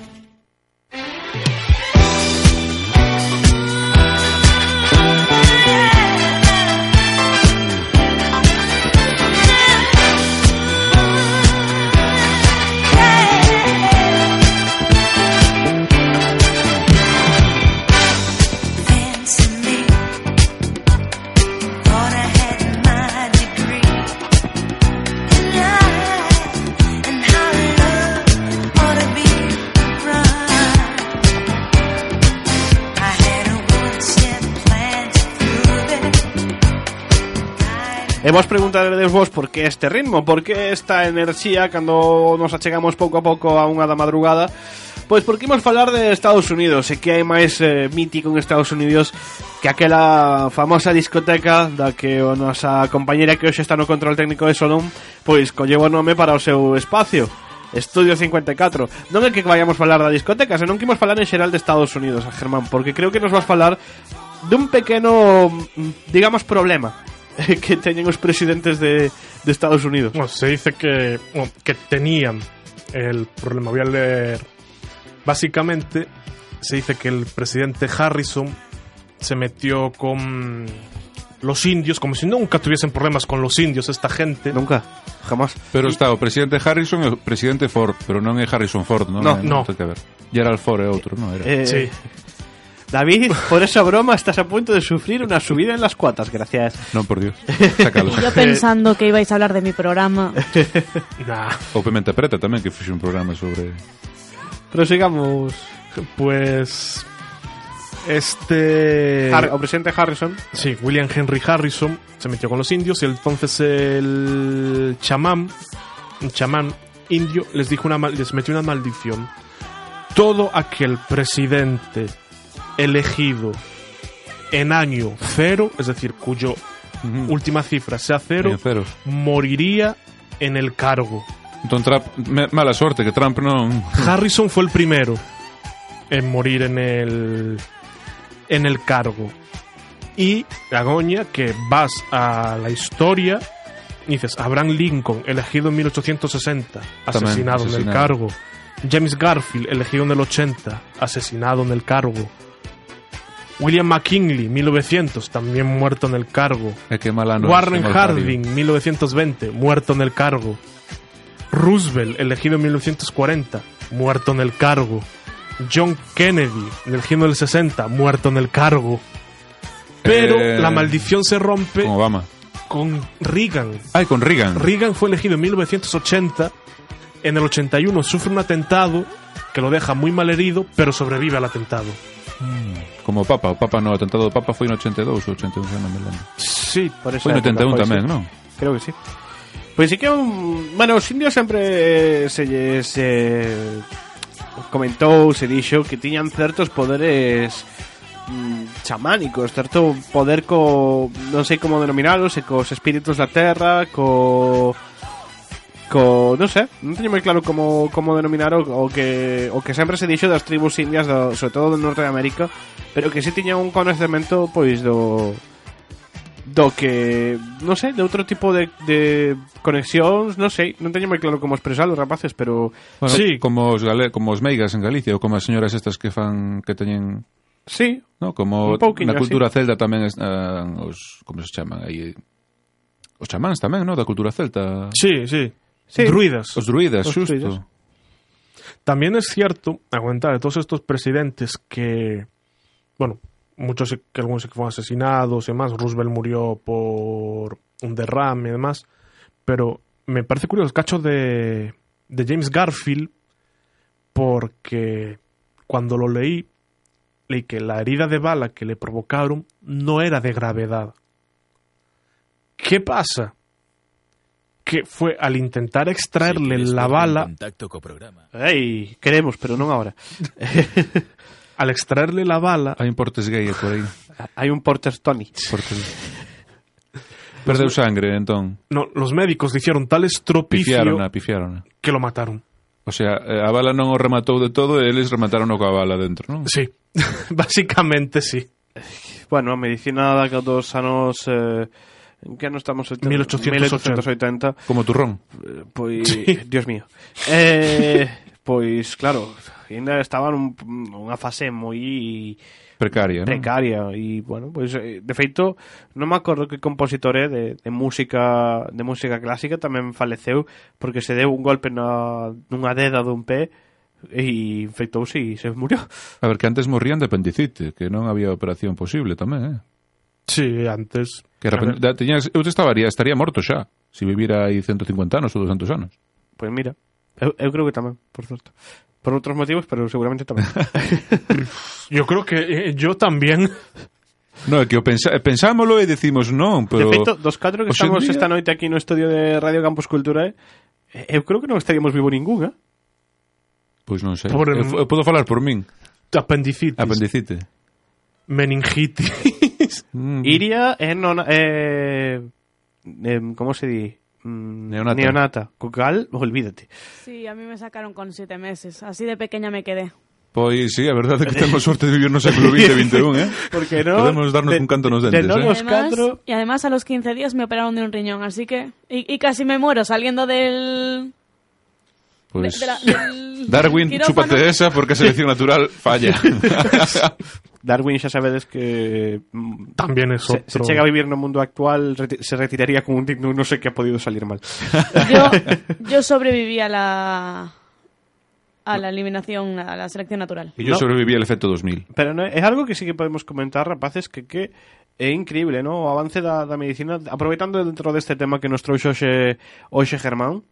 vos preguntaredes vos por que este ritmo, por que esta enerxía cando nos achegamos pouco a pouco a unha da madrugada. Pois porque imos falar de Estados Unidos E que hai máis eh, mítico en Estados Unidos Que aquela famosa discoteca Da que a nosa compañera que hoxe está no control técnico de Sonum Pois colleu o nome para o seu espacio Estudio 54 Non é que vayamos falar da discoteca Senón que imos falar en xeral de Estados Unidos, Germán Porque creo que nos vas falar dun pequeno, digamos, problema. que teñen os presidentes de, de Estados Unidos. Bueno, se dice que, bueno, que tenían el problema. Voy a leer. Básicamente, se dice que el presidente Harrison se metió con los indios, como si nunca tuviesen problemas con los indios esta gente. Nunca, jamás. Pero está o presidente Harrison e o presidente Ford, pero non é Harrison Ford, non? No, no. ver. Gerald Ford é outro, non? Era. Eh, Sí. David, por esa broma estás a punto de sufrir una subida en las cuotas, gracias. Non, por Dios. Sácalo. Y yo pensando que ibais a hablar de mi programa. Nah, O Pimenta Preta tamén, que fixe un programa sobre... Prosigamos. pues. Este. Har- o presidente Harrison. Sí, William Henry Harrison se metió con los indios y entonces el chamán, un chamán indio, les dijo una mal- les metió una maldición. Todo aquel presidente elegido en año cero, es decir, cuyo última cifra sea cero, moriría en el cargo. Entón, Trump, me, mala sorte que Trump non... Harrison fue el primero en morir en el en el cargo. Y Agoña, que vas a la historia, dices, Abraham Lincoln, elegido en 1860, asesinado, en el asesinado. cargo. James Garfield, elegido en el 80, asesinado en el cargo. William McKinley, 1900, también muerto en el cargo. É que mal ano. Warren. Harding, 1920, muerto en el cargo. Roosevelt, elegido en 1940, muerto en el cargo. John Kennedy, elegido en el 60, muerto en el cargo. Pero Eh, la maldición se rompe Con Obama. con Reagan. Ai, con Reagan. Reagan fue elegido en 1980. En el 81 sufre un atentado que lo deja muy mal herido, pero sobrevive al atentado. Como o Papa, o Papa no atentado do Papa foi no 82 ou 81, non me lembro. Sí, eso. Foi no 81 tamén, non? Creo que sí. Pois sí que un... Bueno, os indios sempre eh, se lles... Eh, comentou, se dixo que tiñan certos poderes mm, chamánicos, certo poder co... non sei como denominalo, e cos espíritus da terra, co co, non sei, non teño moi claro como, como denominar o, o, que, o que sempre se dixo das tribus indias, do, sobre todo do norte de América, pero que si sí tiña un conocemento, pois, do, do que, non sei, de outro tipo de, de conexións, non sei, non teño moi claro como expresalo, rapaces, pero... Bueno, sí. como, os gale, como os meigas en Galicia, ou como as señoras estas que fan, que teñen... Sí, no, como na cultura así. celta tamén están eh, os, como se chaman aí, os chamáns tamén, no, da cultura celta. Sí, sí. Sí. Druidas. Os druidas, Os xusto. druidas. También es cierto, aguantar, de todos estos presidentes que, bueno, muchos que algunos sí que fueron asesinados y demás, Roosevelt murió por un derrame y demás, pero me parece curioso el cacho de, de James Garfield, porque cuando lo leí, leí que la herida de bala que le provocaron no era de gravedad. ¿Qué pasa? que fue al intentar extraerle la bala... Contacto co programa. Ei, queremos, pero non agora. al extraerle la bala... Hai un Portes gay por aí. Hai un Portes Tony. Portes... Perdeu sangre, entón. No, los médicos le hicieron tal estropicio... Pifiaron, pifiarona. Que lo mataron. O sea, eh, a bala non o rematou de todo e eles remataron o coa bala dentro, non? Sí, Básicamente, sí. Bueno, a medicina da que dos anos... Eh En que ano estamos? 1880. 1880. Como turrón. Eh, pois, sí. Dios mío. Eh, pois, claro, ainda estaba nun, unha fase moi precaria, precaria e bueno, pois pues, eh, de feito non me acordo que compositore de, de música de música clásica tamén faleceu porque se deu un golpe na nunha deda dun pé e infectouse e se murió. A ver, que antes morrían de apendicite, que non había operación posible tamén, eh? Sí, antes. Que repente, tiñas, eu estaría, estaría morto xa, se vivira aí 150 anos ou 200 anos. Pois mira, eu, eu creo que tamén, por certo. Por outros motivos, pero seguramente tamén. yo creo que eh, yo también. No, é que o pensa, pensámolo e decimos non, pero... de feito, dos catro que estamos día- esta noite aquí no estudio de Radio Campus Cultura, eh, eu creo que non estaríamos vivo ningún, eh? Pois non sei. Por- Eu, eu podo falar por min. Apendicitis. Apendicite. Mm. Iria é nona, eh, eh, como se di? Mm, Neonata. Neonata. Co cal, olvídate. Sí, a mí me sacaron con siete meses. Así de pequeña me quedé. Pois sí, a verdade é que temos sorte de vivir no século XX e XXI, eh? Porque no Podemos darnos un canto nos de dentes, no eh? los además, catro, y además a los 15 días me operaron de un riñón, así que... Y, y casi me muero saliendo del... Pois De- de la- del Darwin, quirófano. chúpate esa porque selección natural falla. Darwin xa sabedes que mm, También es se, se otro. chega a vivir no mundo actual reti- se retiraría con un digno no sé qué ha podido salir mal. Yo, yo sobreviví a la a la eliminación, a la selección natural. E yo No. sobreviví al efecto 2000. Pero no, é algo que sí que podemos comentar, rapaces, que que é increíble, ¿no? O avance da, da medicina, aproveitando dentro deste tema que nos trouxe hoxe, hoxe Germán,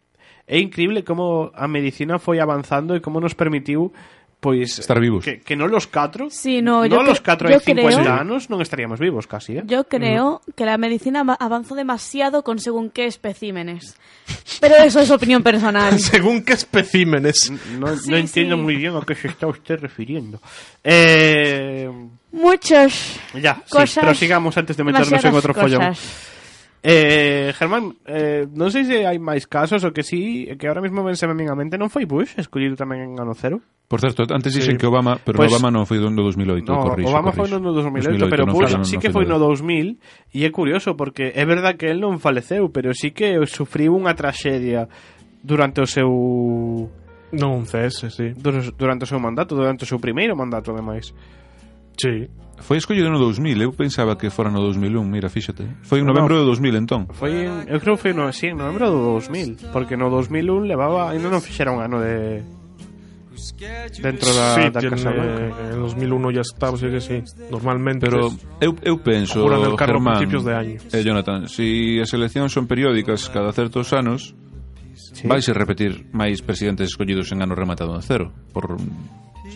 é increíble como a medicina foi avanzando e como nos permitiu pois Estar vivos. que, que non los catro Sí, no, non los catro e 50 creo- anos non estaríamos vivos casi, eh? Yo creo que la medicina avanzó demasiado con según qué especímenes. Pero eso es opinión personal. Según qué especímenes. No, Sí, no entiendo sí. muy bien a qué se está usted refiriendo. Eh, Muchas ya, sí, cosas. prosigamos antes de meternos en demasiadas outro follón. Eh, Germán, eh, non sei se hai máis casos o que sí, que ahora mismo penseme a mente non foi Bush escollido tamén en ano cero? Por certo, antes dixen sí. que Obama, pero pues, Obama non foi do 2008, no, corrixo, Obama corrixo. foi no 2008, 2008 pero Bush sí que foi no 2000 e é curioso porque é verdad que el non faleceu, pero sí que sufriu unha traxedia durante o seu non cese, sí. Durante o seu mandato, durante o seu primeiro mandato ademais. Sí. Foi escollido no 2000, eu pensaba que fora no 2001, mira, fíxate. Foi en novembro no, do 2000 entón. Foi en, eu creo que foi no, así, en novembro do 2000, porque no 2001 levaba, ainda non fixera un ano de dentro da, sí, da Casa Blanca. En 2001 ya estaba, sí que sí. Normalmente Pero es, eu, eu penso, el Germán, principios de año. Eh, Jonathan, si as eleccións son periódicas cada certos anos, sí. vais a repetir máis presidentes escollidos en ano rematado en cero, por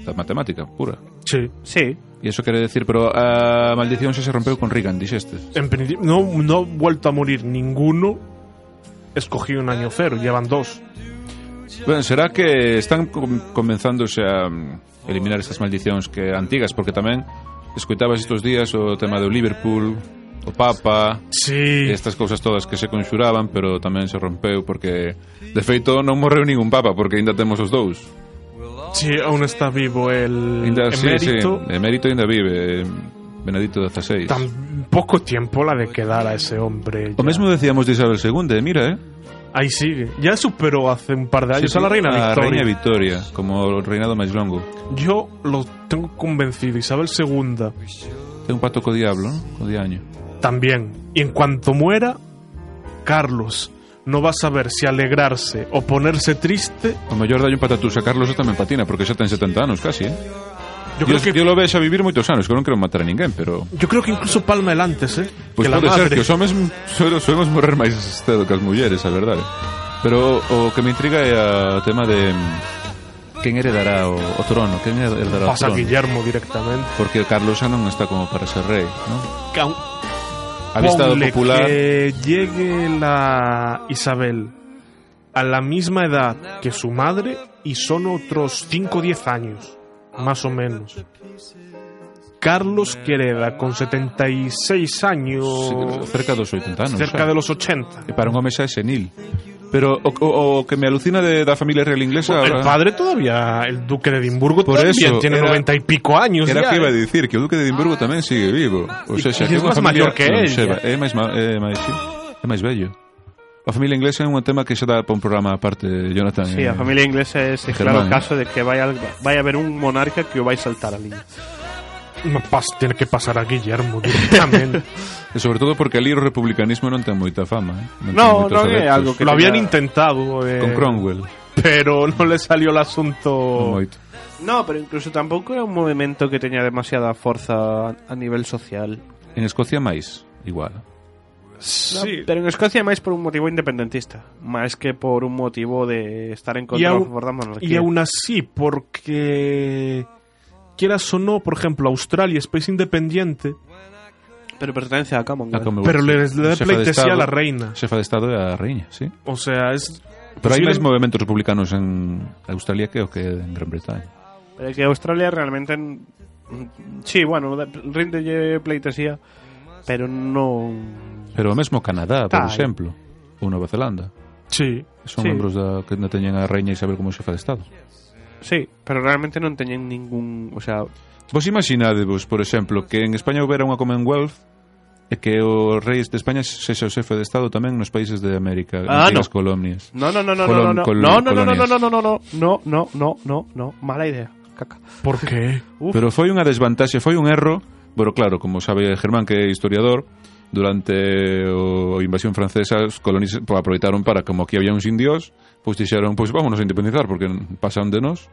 esta matemática pura. Sí. Sí. E iso quere decir, pero a maldición xa se rompeu con Reagan, dixeste. En principio, no, no vuelto a morir ninguno escogido un año cero, llevan dos. Ben, será que están comenzándose a mm, eliminar estas maldicións que antigas, porque tamén escoitabas estes días o tema do Liverpool, o Papa sí. estas cousas todas que se conxuraban pero tamén se rompeu porque de feito non morreu ningún Papa porque ainda temos os dous Sí, aún está vivo el Ainda, sí, emérito. sí, emérito ainda vive, eh, Benedicto XVI. Tan poco tiempo la de quedar a ese hombre. O ya. mesmo decíamos de Isabel II, e mira, eh. Ahí sigue. Ya superó hace un par de años Sí, a la reina a Victoria. Reina Victoria, como o reinado máis longo. Yo lo tengo convencido. Isabel II Ten un pacto co diablo, ¿no? Co diaño. también. Y en cuanto muera, Carlos no va a saber se alegrarse o ponerse triste. O mellor dalle un patatús a Carlos tamén patina, porque xa ten 70 anos casi, eh? Yo creo Dios, que... Yo lo ves a vivir moitos anos, que non creo matar a ninguén, pero... Yo creo que incluso palma el antes, eh? Pois pues que pode ser, que os homes solo suemos morrer máis cedo que as mulleres, a verdade. Pero o que me intriga é o tema de... Mm, quen heredará o, o trono? Quen heredará Pasa o trono? Pasa Guillermo directamente. Porque Carlos xa non está como para ser rei, non? Que aún- A vista do Ponle popular, que llegue la Isabel a la misma edad que su madre y son otros 5 o 10 años, más o menos. Carlos que hereda con 76 años, sí, cerca dos 80 anos. cerca xa. de los 80. E para un home xa é senil. Pero o, o, o que me alucina de, da familia real inglesa... El padre todavía, el duque de Edimburgo, Por también eso, tiene 90 y pico años. Era ya, que iba a ¿eh? dicir que o Duque de Edimburgo tamén sigue vivo. O sea, e máis familia maior que él. É máis, é máis, sí, é máis bello. A familia inglesa é un tema que xa dá para un programa aparte, Jonathan. Sí, eh, a familia inglesa é ese Germán, claro eh. caso de que vai, al, vai haber un monarca que o vai saltar a liña. Tiene que pasar a Guillermo directamente. Sobre todo porque ali o republicanismo non ten moita fama. Eh? ten No, non é algo que Lo habían intentado. eh, Con Cromwell. Pero no le salió el asunto. Non moito. No, pero incluso tampouco era un movimento que teña demasiada forza a, nivel social. En Escocia máis, igual. Sí. No, pero en Escocia máis por un motivo independentista, máis que por un motivo de estar en contra da monarquía. aún así, porque quieras o no, por ejemplo, Australia es país independiente, Pero pertenece a Commonwealth. A Commonwealth, pero sí. le, le da de pleitesía a la reina. Xefa de Estado é a reina, sí. O sea, es. Pero hai posible- máis movimentos republicanos en Australia que o que en Gran Bretaña. Pero que Australia realmente... en- Sí, bueno, de- ríndelle pleitesía, pero non... Pero o mesmo Canadá, por exemplo, ou Nova Zelanda. Sí. Son Sí. membros da que non teñen a reina Isabel como xefa de Estado. sí, pero realmente non teñen ningún, o sea, Vos imaginadevos, por exemplo, que en España houbera unha Commonwealth e que o rei de España sexa o xefe de Estado tamén nos países de América, ah, no. colonias. No, no, no, no, Colon, no, no, no, no, no, no, no, no, no, no, no, no, no, no, no, mala idea. Caca. Por que? Pero foi unha desvantaxe, foi un erro, pero claro, como sabe Germán que é historiador, durante o, a invasión francesa os colonistas aproveitaron para como aquí había uns indios pois dixeron, pois vámonos a independizar porque pasan de nós.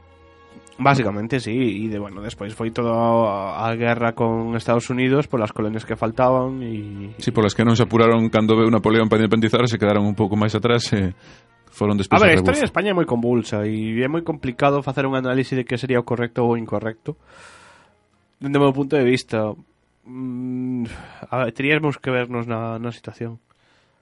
Básicamente, sí, e de, bueno, despois foi toda a guerra con Estados Unidos por las colonias que faltaban e... Sí, por las que non se apuraron cando veu Napoleón para independizar se quedaron un pouco máis atrás eh, e foron despois A ver, a historia de España é moi convulsa e é moi complicado facer un análisis de que sería o correcto ou incorrecto. Dende o meu punto de vista mm, a ver, teríamos que vernos na, na situación.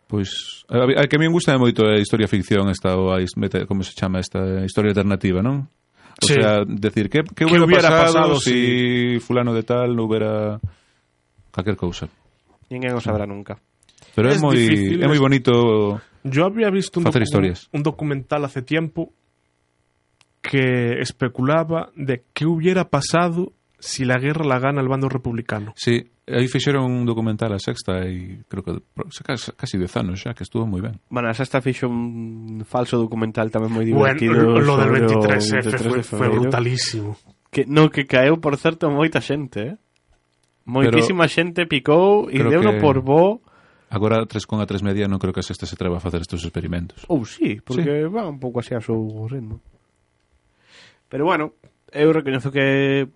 Pois, a, a que a mí me gusta moito a historia ficción esta ou a, como se chama esta historia alternativa, non? O Sí. sea, decir, que, que Que hubiera, hubiera pasado, pasado si fulano de tal non hubiera calquer cousa. Ninguén o sabrá nunca. Pero é Es moi difícil, é moi es- bonito Yo había visto un, Facer docu- historias. un documental hace tiempo que especulaba de qué hubiera pasado si la guerra la gana el bando republicano. Sí, aí fixeron un documental a Sexta e creo que casi dez anos xa que estuvo moi ben. Bueno, a Sexta fixo un falso documental tamén moi divertido. Bueno, lo del 23F 23 foi, foi brutalísimo. Que no que caeu por certo moita xente, eh? Moitísima Pero, xente picou e deu no que... por bo. Agora, 3 media, non creo que a sexta se treva a facer estes experimentos. Ou oh, sí, porque sí. va un pouco así a seu ritmo. Pero bueno, eu recoñezo que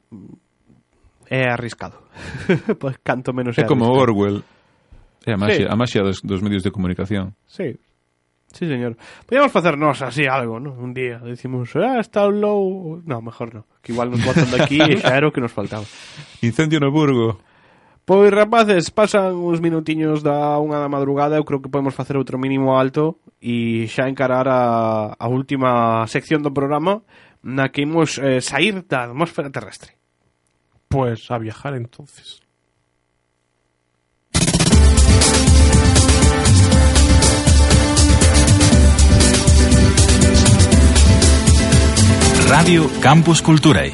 é arriscado. pois canto menos é, é como arriscado. Orwell. É a maxia, sí. a maxia dos, dos medios de comunicación. Sí. Sí, señor. Podríamos facernos así algo, ¿no? Un día decimos, ah, está un low... No, mejor no. Que igual nos botan de aquí e xa era o que nos faltaba. Incendio no Burgo. Pois, rapaces, pasan uns minutiños da unha da madrugada. Eu creo que podemos facer outro mínimo alto e xa encarar a, a última sección do programa na que imos eh, sair da atmósfera terrestre. Pues a viajar entonces. Radio Campus Culturae.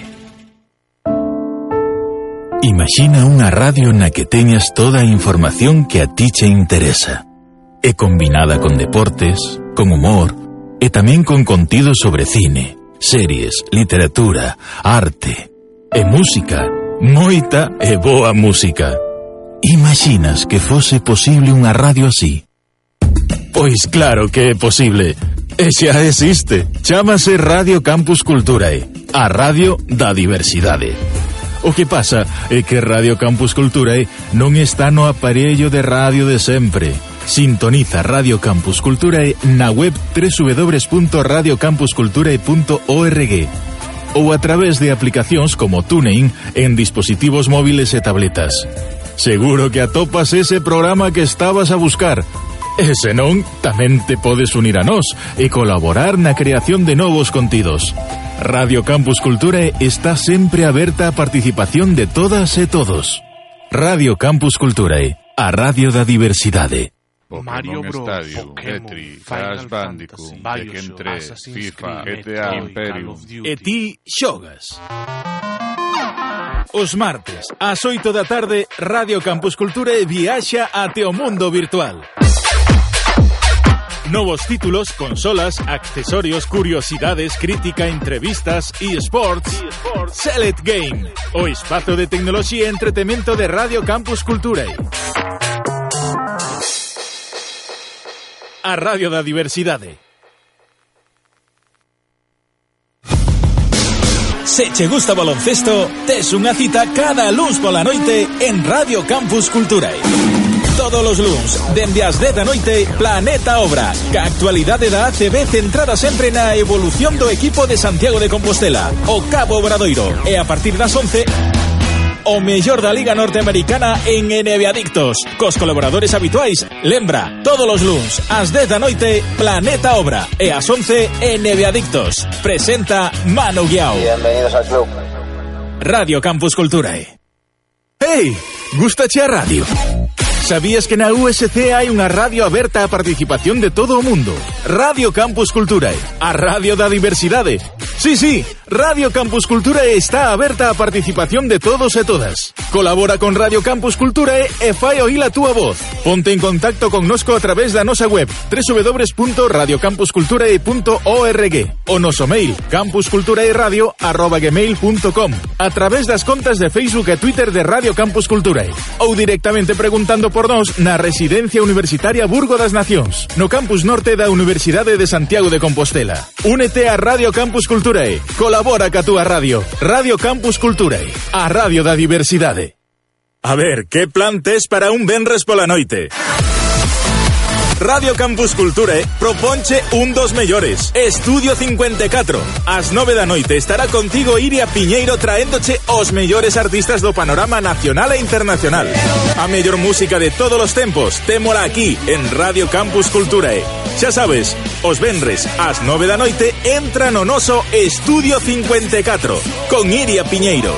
Imagina unha radio na que teñas toda a información que a ti che interesa. E combinada con deportes, con humor, e tamén con contido sobre cine, series, literatura, arte e música. moita e boa música. Imaginas que fose posible unha radio así? Pois claro que é posible. E xa existe. Chámase Radio Campus Culturae, a radio da diversidade. O que pasa é que Radio Campus Culturae non está no aparello de radio de sempre. Sintoniza Radio Campus Culturae na web www.radiocampusculturae.org ou a través de aplicacións como TuneIn en dispositivos móviles e tabletas. Seguro que atopas ese programa que estabas a buscar. E se non, tamén te podes unir a nós e colaborar na creación de novos contidos. Radio Campus Culturae está sempre aberta a participación de todas e todos. Radio Campus Culturae, a radio da diversidade. Pokémon Mario Bros, Stadium, Pokémon, Petri, Crash Bandicoot, Tekken 3, FIFA, GTA Imperium. E ti xogas. Os martes, ás 8 da tarde, Radio Campus Cultura e viaxa ate o mundo virtual. Novos títulos, consolas, accesorios, curiosidades, crítica, entrevistas e sports. Select Game, o espacio de tecnoloxía e entretemento de Radio Campus Cultura a Radio da Diversidade. Se che gusta baloncesto, tes unha cita cada luns pola noite en Radio Campus Culturae. Todos os luns, dende as 10 da noite, Planeta Obra, ca actualidade da ACB centrada sempre na evolución do equipo de Santiago de Compostela, o Cabo Obradoiro, e a partir das 11, o mellor da Liga Norteamericana en NBA Adictos cos colaboradores habituais Lembra, todos os luns, ás 10 da noite Planeta Obra e ás 11 NBA Adictos Presenta Manu Guiao Bienvenidos al club Radio Campus Culturae Hey, gustache a radio? Sabías que na USC hai unha radio aberta a participación de todo o mundo? Radio Campus Culturae, a radio da diversidade. Sí, sí, Radio Campus Culturae está aberta a participación de todos e todas. Colabora con Radio Campus Culturae e fai oír a túa voz. Ponte en contacto con nosco a través da nosa web www.radiocampusculturae.org o noso mail campusculturaeradio.gmail.com a través das contas de Facebook e Twitter de Radio Campus Culturae ou directamente preguntando por nós na Residencia Universitaria Burgo das Nacións, no campus norte da Universidade de Santiago de Compostela. Únete a Radio Campus Culturae. Colabora ca túa radio. Radio Campus Culturae. A radio da diversidade. A ver, que plan tes para un venres pola? Radio Campus Culture proponche un dos mellores Estudio 54 Ás 9 da noite estará contigo Iria Piñeiro traéndoche os mellores artistas do panorama nacional e internacional A mellor música de todos os tempos Témola aquí en Radio Campus Culture Xa sabes, os venres ás 9 da noite entra no noso Estudio 54 Con Iria Piñeiro.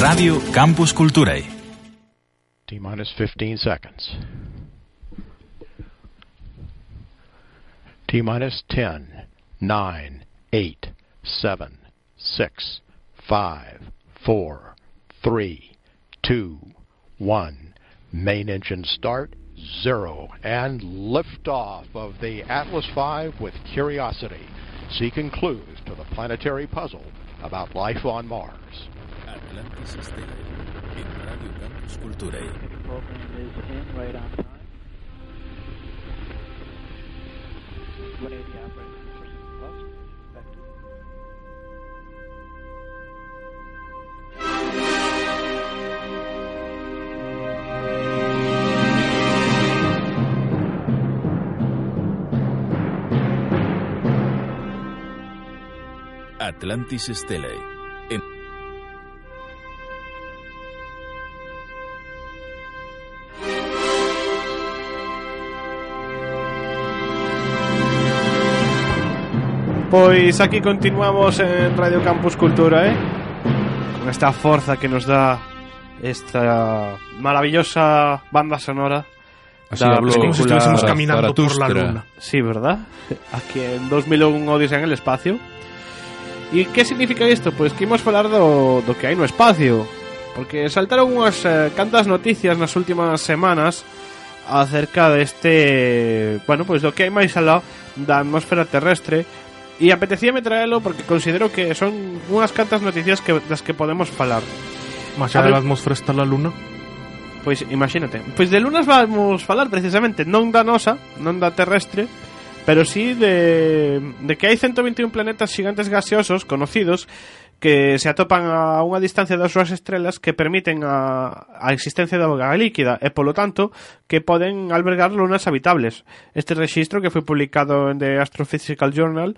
Radio Campus Culturae. T minus 15 seconds. T minus 10, 9, 8, 7, 6, 5, 4, 3, 2, 1. Main engine start, zero. And liftoff of the Atlas V with Curiosity, seeking clues to the planetary puzzle about life on Mars. Atlantis Estela, en Radio Campus Culturae. program is in right on time. 180 operating system plus. Effective. Atlantis Stellae. Pois aquí continuamos en Radio Campus Cultura, eh? Con esta forza que nos dá esta maravillosa banda sonora Así da es como si estuviésemos caminando por la luna. Sí, ¿verdad? Aquí en 2001 Odisea en el espacio. E que significa isto? Pois que imos falar do, do que hai no espacio Porque saltaron unhas eh, cantas noticias nas últimas semanas Acerca deste... Bueno, pois do que hai máis alá da atmósfera terrestre e apetecíame traelo porque considero que son unhas cantas noticias que das que podemos falar. Más allá A de la atmósfera está la luna. Pois imagínate. Pois de lunas vamos falar precisamente non da nosa, non da terrestre, pero sí de, de que hai 121 planetas gigantes gaseosos conocidos que se atopan a unha distancia das súas estrelas que permiten a, a existencia da auga líquida e, polo tanto, que poden albergar lunas habitables. Este rexistro que foi publicado en The Astrophysical Journal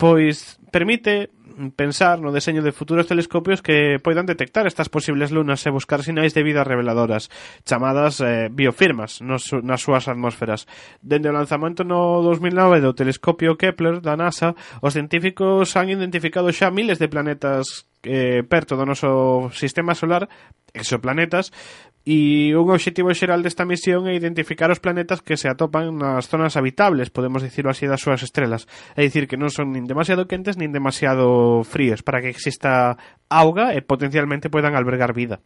pois permite pensar no deseño de futuros telescopios que poidan detectar estas posibles lunas e buscar sinais de vida reveladoras, chamadas eh, biofirmas nos, nas súas atmósferas. Dende o lanzamento no 2009 do telescopio Kepler da NASA, os científicos han identificado xa miles de planetas eh, perto do noso sistema solar exoplanetas E un obxectivo xeral desta misión é identificar os planetas que se atopan nas zonas habitables, podemos dicirlo así, das súas estrelas. É dicir, que non son nin demasiado quentes nin demasiado fríos para que exista auga e potencialmente podan albergar vida.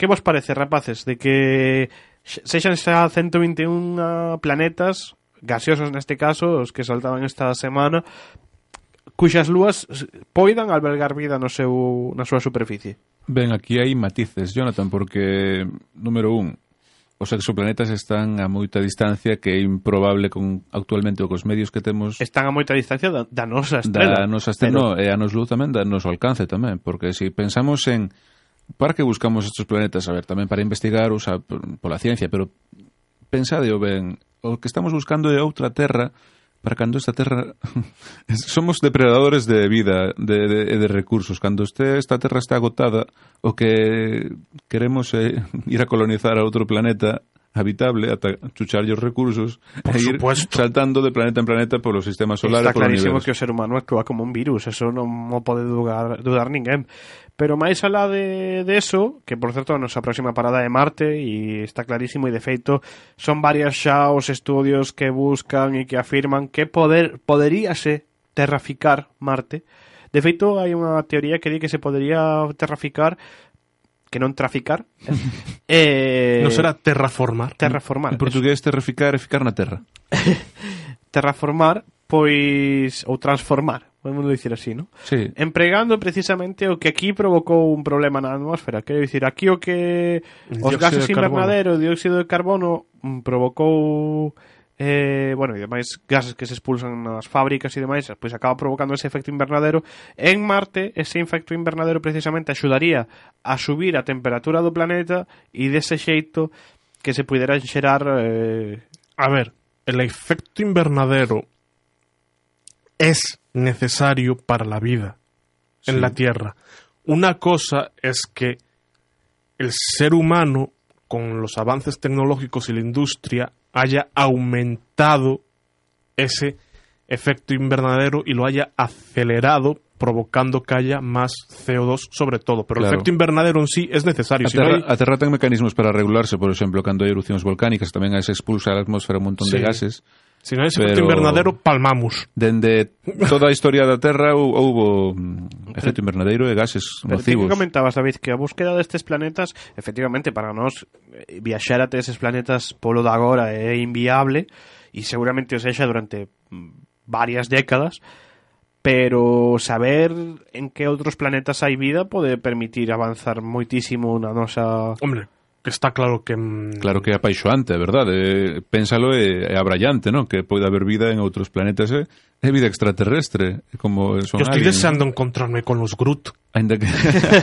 Que vos parece, rapaces, de que sexan xa 121 planetas, gaseosos neste caso, os que saltaban esta semana, cuxas lúas poidan albergar vida no seu, na súa superficie? Ben, aquí hai matices, Jonathan, porque, número un, os exoplanetas están a moita distancia que é improbable con actualmente cos medios que temos están a moita distancia da, da nosa estrela da nosa estrela, pero... no, e a nos luz tamén da noso alcance tamén, porque se si pensamos en para que buscamos estes planetas, a ver, tamén para investigar, usa pola ciencia, pero pensade o ben, o que estamos buscando é outra terra para cando esta terra somos depredadores de vida de, de, de recursos cando este, esta terra está agotada o que queremos é eh, ir a colonizar a outro planeta habitable ata chucharlle os recursos Por e ir supuesto. saltando de planeta en planeta polo sistema solar Está clarísimo que o ser humano é que va como un virus, eso non mo pode dudar, dudar ninguén. Pero máis alá de, de eso, que por certo a nosa próxima parada é Marte e está clarísimo e de feito son varias xa os estudios que buscan e que afirman que poder poderíase terraficar Marte. De feito hai unha teoría que di que se podería terraficar que non traficar. eh, non será terraformar. Terraformar. En portugués terraficar é ficar na terra. terraformar pois ou transformar podemos dicir así, ¿no? Sí. Empregando precisamente o que aquí provocou un problema na atmósfera. Quero dicir, aquí o que os gases invernadero o dióxido de carbono mm, provocou eh, bueno, e demais gases que se expulsan nas fábricas e demais, pois acaba provocando ese efecto invernadero. En Marte, ese efecto invernadero precisamente axudaría a subir a temperatura do planeta e dese xeito que se pudera xerar... Eh... A ver, el efecto invernadero es necesario para la vida en Sí. la Tierra. Una cosa es que el ser humano, con los avances tecnológicos y la industria, haya aumentado ese efecto invernadero y lo haya acelerado provocando que haya más CO2 sobre todo. Pero Claro. el efecto invernadero en sí es necesario. A Si no hay- mecanismos para regularse, por exemplo, cando hai erupcións volcánicas tamén se expulsa a atmosfera un montón de gases. Se non é ese efecto invernadero, palmamos. Dende toda a historia da Terra houbo efecto invernadeiro e gases Pero nocivos. Pero comentabas, David, que a búsqueda destes planetas, efectivamente, para nós, eh, viaxar até eses planetas polo da agora é inviable, e seguramente o sexa durante mm, varias décadas, pero saber en que outros planetas hai vida pode permitir avanzar moitísimo na nosa Hombre que está claro que... Claro que é apaixoante, é verdade. Eh, pénsalo é, é abrallante, non? Que pode haber vida en outros planetas. É, é vida extraterrestre, como son Eu estou deseando encontrarme con os Groot. Ainda que,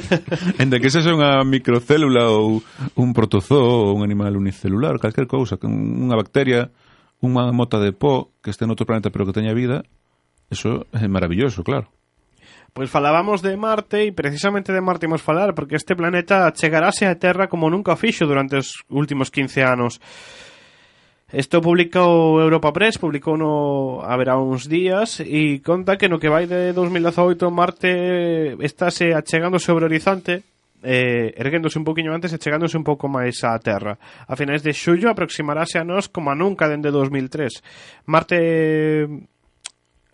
ainda que sexa unha microcélula ou un protozoo ou un animal unicelular, calquer cousa, que unha bacteria, unha mota de pó que este en outro planeta pero que teña vida, eso é maravilloso, claro. Pois falábamos de Marte e precisamente de Marte imos falar porque este planeta chegarase a Terra como nunca fixo durante os últimos 15 anos. Isto publicou Europa Press, publicou no haberá uns días e conta que no que vai de 2018 Marte estáse achegando sobre o horizonte eh, erguéndose un poquinho antes e chegándose un pouco máis á Terra. A finais de xullo aproximarase a nós como a nunca dende 2003. Marte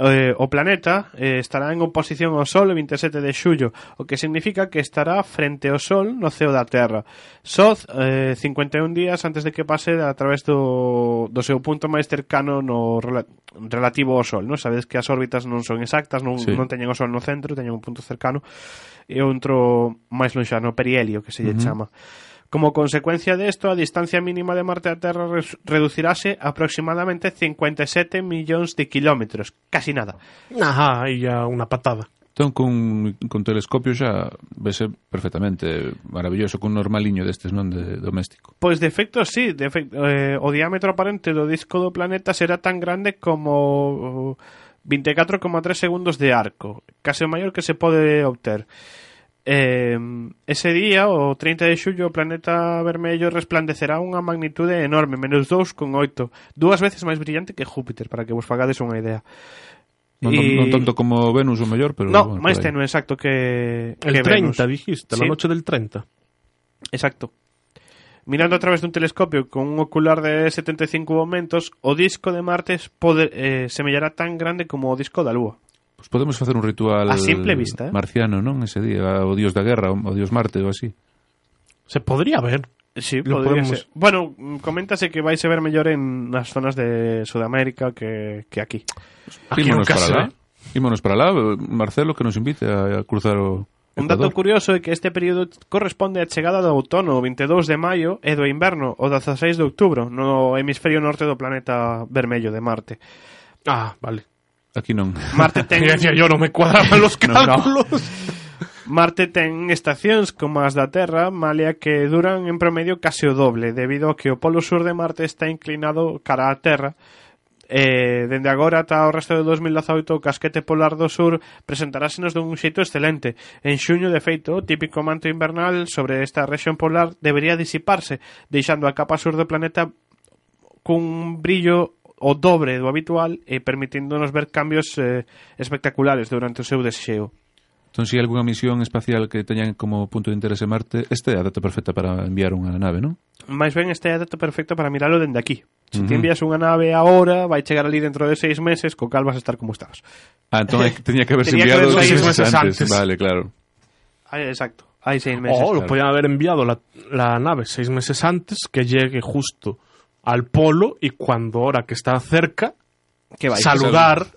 eh, o planeta eh, estará en oposición ao Sol o 27 de xullo, o que significa que estará frente ao Sol no ceo da Terra. Só eh, 51 días antes de que pase a través do, do seu punto máis cercano no rela relativo ao Sol. Non? Sabedes que as órbitas non son exactas, non, sí. non teñen o Sol no centro, teñen un punto cercano e outro máis lonxano, perihelio, que se lle uh -huh. chama. Como consecuencia de esto, a distancia mínima de Marte a Terra reducirase aproximadamente 57 millóns de kilómetros. Casi nada. Ajá, aí ya unha patada. Entón, con, con telescopio xa vese perfectamente maravilloso, con normaliño destes non de doméstico. Pois de efecto, sí. De efecto, eh, o diámetro aparente do disco do planeta será tan grande como 24,3 segundos de arco, case o maior que se pode obter. Eh, ese día, o 30 de xullo, o planeta vermello resplandecerá unha magnitude enorme, menos 2,8, dúas veces máis brillante que Júpiter, para que vos fagades unha idea. Non, y... non tanto como Venus o mellor, pero... No, bueno, máis tenue, exacto, que, El que 30, Venus. dijiste, sí. la noche del 30. Exacto. Mirando a través dun telescopio con un ocular de 75 aumentos, o disco de Marte pode, eh, semellará tan grande como o disco da Lúa. Pois podemos facer un ritual a simple vista, eh? marciano, non? Ese día, o dios da guerra, o dios Marte ou así. Se podría ver. Sí, lo podemos. Ser. Bueno, coméntase que vais a ver mellor en nas zonas de Sudamérica que, que aquí. aquí Ímonos para lá. Eh. Ímonos para lá, Marcelo, que nos invite a, a cruzar o Un dato Ecuador. curioso é que este período corresponde á chegada do outono o 22 de maio e do inverno o 16 de outubro no hemisferio norte do planeta vermello de Marte. Ah, vale. Aquí non. Marte ten... yo non me cuadraban los cálculos. No, no. Marte ten estacións como as da Terra, malia que duran en promedio case o doble, debido a que o polo sur de Marte está inclinado cara á Terra, eh, dende agora ata o resto de 2018 o casquete polar do sur presentarásenos dun xeito excelente. En xuño, de feito, o típico manto invernal sobre esta rexión polar debería disiparse, deixando a capa sur do planeta cun brillo o dobre do habitual e permitíndonos ver cambios eh, espectaculares durante o seu desxeo. Entón, se hai algunha misión espacial que teñan como punto de interese Marte, esta é a data perfecta para enviar unha nave, non? Máis ben, este é a data perfecta para miralo dende aquí. Se uh -huh. envías unha nave agora, vai chegar ali dentro de seis meses, co cal vas a estar como estás. Ah, entón teña que haberse enviado que seis, seis meses antes. antes. Vale, claro. Ay, exacto, hai seis meses. Oh, claro. lo podían haber enviado la, la nave seis meses antes, que llegue justo al polo y cuando ahora que está cerca que vais, saludar.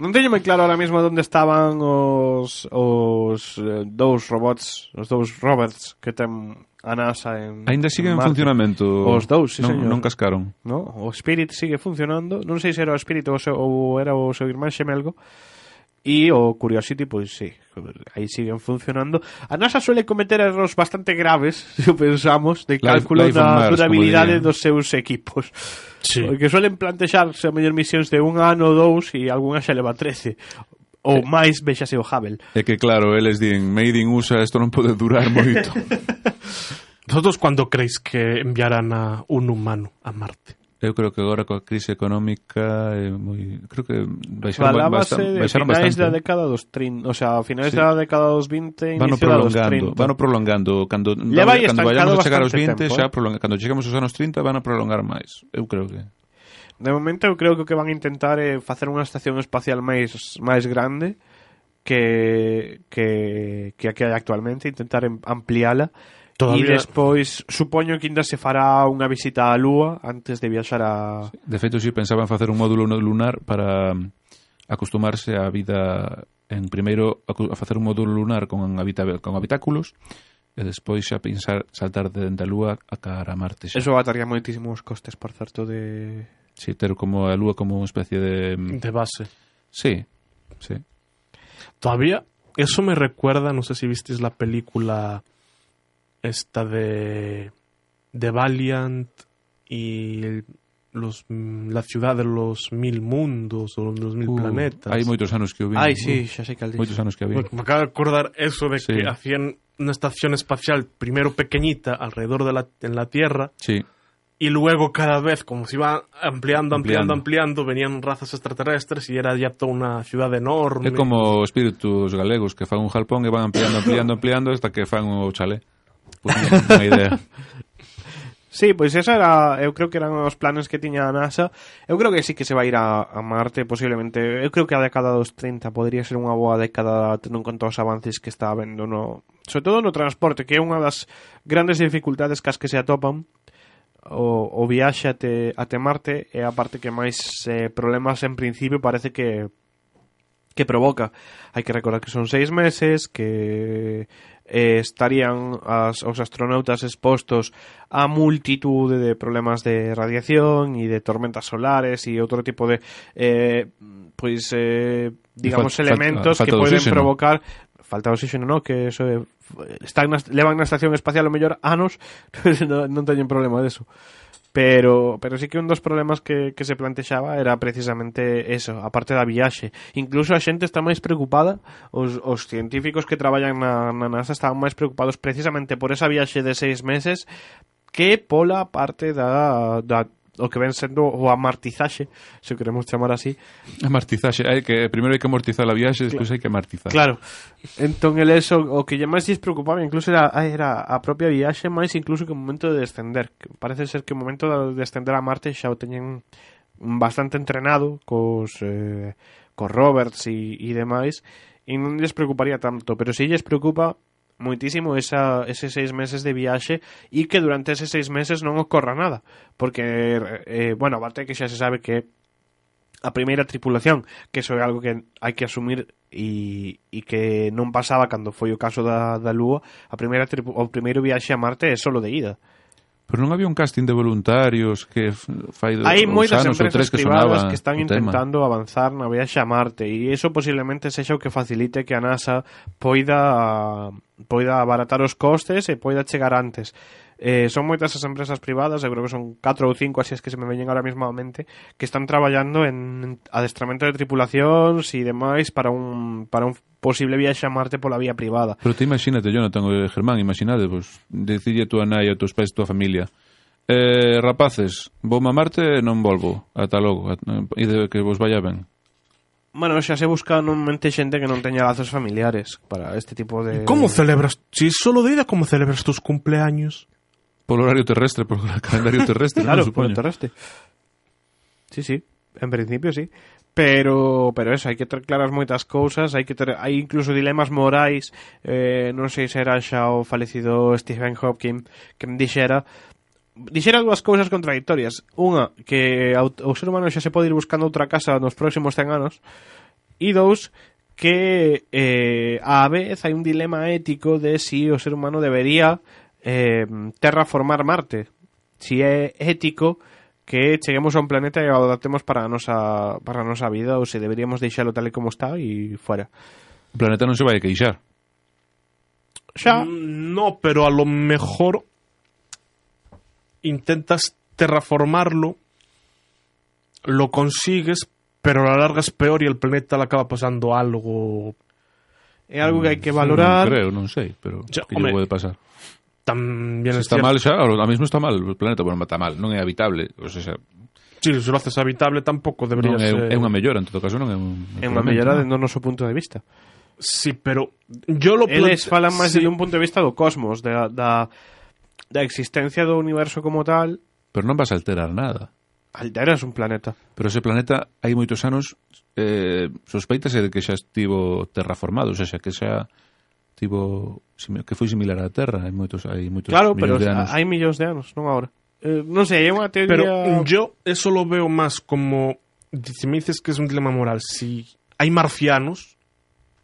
non teño moi claro ahora mesmo onde estaban os os eh, dous robots, os dous robots que ten a NASA en Ainda siguen en Marte. funcionamento. Os dous, sí, non, señor. non cascaron. No, o Spirit sigue funcionando, non sei se era o Spirit ou, se, ou era o seu irmán xemelgo, E o Curiosity, pues sí, aí siguen funcionando. A NASA suele cometer erros bastante graves, si pensamos, de cálculo da durabilidade dos seus equipos. Sí. Porque suelen plantexarse a mellor misións de un ano ou dous e algunha xa leva 13 ou eh. máis vexase o Hubble. É que claro, eles din, Made in USA, isto non pode durar moito. Vosotros cando creis que enviarán a un humano a Marte? Eu creo que agora coa crise económica eh, é moi creo que baixaron, Falábase baixaron, baixaron finais bastante. da década dos 30, o sea, a finais sí. da década dos 20 vano inicio prolongando, da dos 30. Vano prolongando, cando Leva cando, cando vayamos a chegar aos 20, tempo, xa prolonga, cando chegamos aos anos 30 van a prolongar máis. Eu creo que De momento eu creo que o que van a intentar eh, é facer unha estación espacial máis máis grande que que que a que hai actualmente, intentar ampliala Todavía... E despois, supoño que ainda se fará unha visita á Lúa antes de viaxar a... De feito, si sí, pensaban facer un módulo lunar para acostumarse á vida en primeiro a facer un módulo lunar con habita con habitáculos e despois xa pensar saltar dende a Lúa a cara a Marte xa. Eso ataría moitísimos costes, por certo, de... Si, sí, ter como a Lúa como unha especie de... De base. Sí, sí. Todavía, eso me recuerda, non sei sé si se visteis la película esta de, de Valiant y los, la ciudad de los mil mundos o los mil uh, planetas. Hai moitos anos que o vi. Ai, sí, xa sei que al Moitos anos que vi. Me acabo de acordar eso de sí. que hacían una estación espacial primero pequeñita alrededor de la, en la Tierra. Sí. Y luego cada vez, como se iba ampliando, ampliando, ampliando, ampliando venían razas extraterrestres y era ya toda una ciudad enorme. É como espíritus galegos que fan un jalpón e van ampliando, ampliando, ampliando hasta que fan o chalé por unha idea. Sí, pois esa era, eu creo que eran os planes que tiña a NASA. Eu creo que sí que se vai ir a, a Marte posiblemente. Eu creo que a década dos 30 podría ser unha boa década tendo en conta os avances que está habendo no, sobre todo no transporte, que é unha das grandes dificultades cas que se atopan o, o viaxe até, até Marte é a parte que máis eh, problemas en principio parece que que provoca. Hai que recordar que son seis meses, que eh, estarían as, os astronautas expostos a multitude de problemas de radiación e de tormentas solares e outro tipo de eh, pois eh, digamos fal elementos falta, falta que poden provocar falta de oxígeno, no, que eso eh, é, están na, levan na estación espacial o mellor anos, non teñen problema deso. eso. Pero, pero sí que un dos problemas que, que se plantexaba era precisamente eso, a parte da viaxe. Incluso a xente está máis preocupada, os, os científicos que traballan na, na NASA estaban máis preocupados precisamente por esa viaxe de seis meses que pola parte da, da o que ven sendo o amartizaxe, se queremos chamar así. Amartizaxe, hai que primeiro hai que amortizar a viaxe, claro. despois hai que amartizar. Claro. Entón el eso o que lle máis lles preocupaba incluso era ah, era a propia viaxe máis incluso que o momento de descender. Parece ser que o momento de descender a Marte xa o teñen bastante entrenado cos eh, cos Roberts e, e demais e non lles preocuparía tanto, pero si lles preocupa moitísimo esa, ese seis meses de viaxe e que durante eses seis meses non ocorra nada porque, eh, eh bueno, aparte que xa se sabe que a primeira tripulación que iso é algo que hai que asumir e, e que non pasaba cando foi o caso da, da Lua a primeira o primeiro viaxe a Marte é solo de ida. Pero non había un casting de voluntarios que fai dos, Hai moitas anos empresas tres que privadas que están intentando tema. avanzar na viaxe a Marte e iso posiblemente sexa o que facilite que a NASA poida poida abaratar os costes e poida chegar antes. Eh, son moitas as empresas privadas, eu creo que son 4 ou 5, así es que se me veñen ahora mesmo a mente, que están traballando en adestramento de tripulacións e demais para un, para un posible viaxe a Marte pola vía privada. Pero te imagínate, Jonathan, eh, Germán, imagínate, pues, decirlle a tua nai, a tus pais, a tua familia, eh, rapaces, vou a Marte e non volvo, ata logo, eh, e de que vos vaya ben. Bueno, xa se busca normalmente xente que non teña lazos familiares para este tipo de... Como celebras? Si solo de ida, como celebras tus cumpleaños? Polo horario terrestre, polo calendario terrestre, claro, no, polo terrestre. Sí, sí, en principio sí. Pero, pero eso, hai que ter claras moitas cousas, hai que ter, hai incluso dilemas morais, eh, non sei se era xa o falecido Stephen Hopkins que me dixera, dixera dúas cousas contradictorias. Unha, que o ser humano xa se pode ir buscando outra casa nos próximos 100 anos. E dous, que eh, a vez hai un dilema ético de si o ser humano debería eh, terraformar Marte. Si é ético que cheguemos a un planeta e o adaptemos para a nosa, para a nosa vida ou se deberíamos deixalo tal e como está e fuera. O planeta non se vai a queixar. Xa. Mm, No, pero a lo mejor intentas terraformarlo, lo consigues, pero a la larga es peor y el planeta le acaba pasando algo. É algo que hai que valorar. Non creo, non sei, pero pode pasar. también se está cierto. mal xa, a mismo está mal o planeta, bueno, está mal, non é habitable, o sea, Si, se lo haces habitable tampouco debería non, é, ser... É unha mellora, en todo caso, non é un... É unha mellora no noso punto de vista. Sí, pero yo lo plante... Eles falan máis sí. de un punto de vista do cosmos, da, da, da existencia do universo como tal. Pero non vas a alterar nada. Alteras un planeta. Pero ese planeta hai moitos anos eh, sospeitase de que xa estivo terraformado, o sea, que xa simi- que foi similar á Terra, hai moitos hai moitos Claro, pero de anos. hai millóns de anos, non agora. Eh, non sei, é unha teoría... Pero yo eso lo veo más como. Si me dices que es un dilema moral, si hay marcianos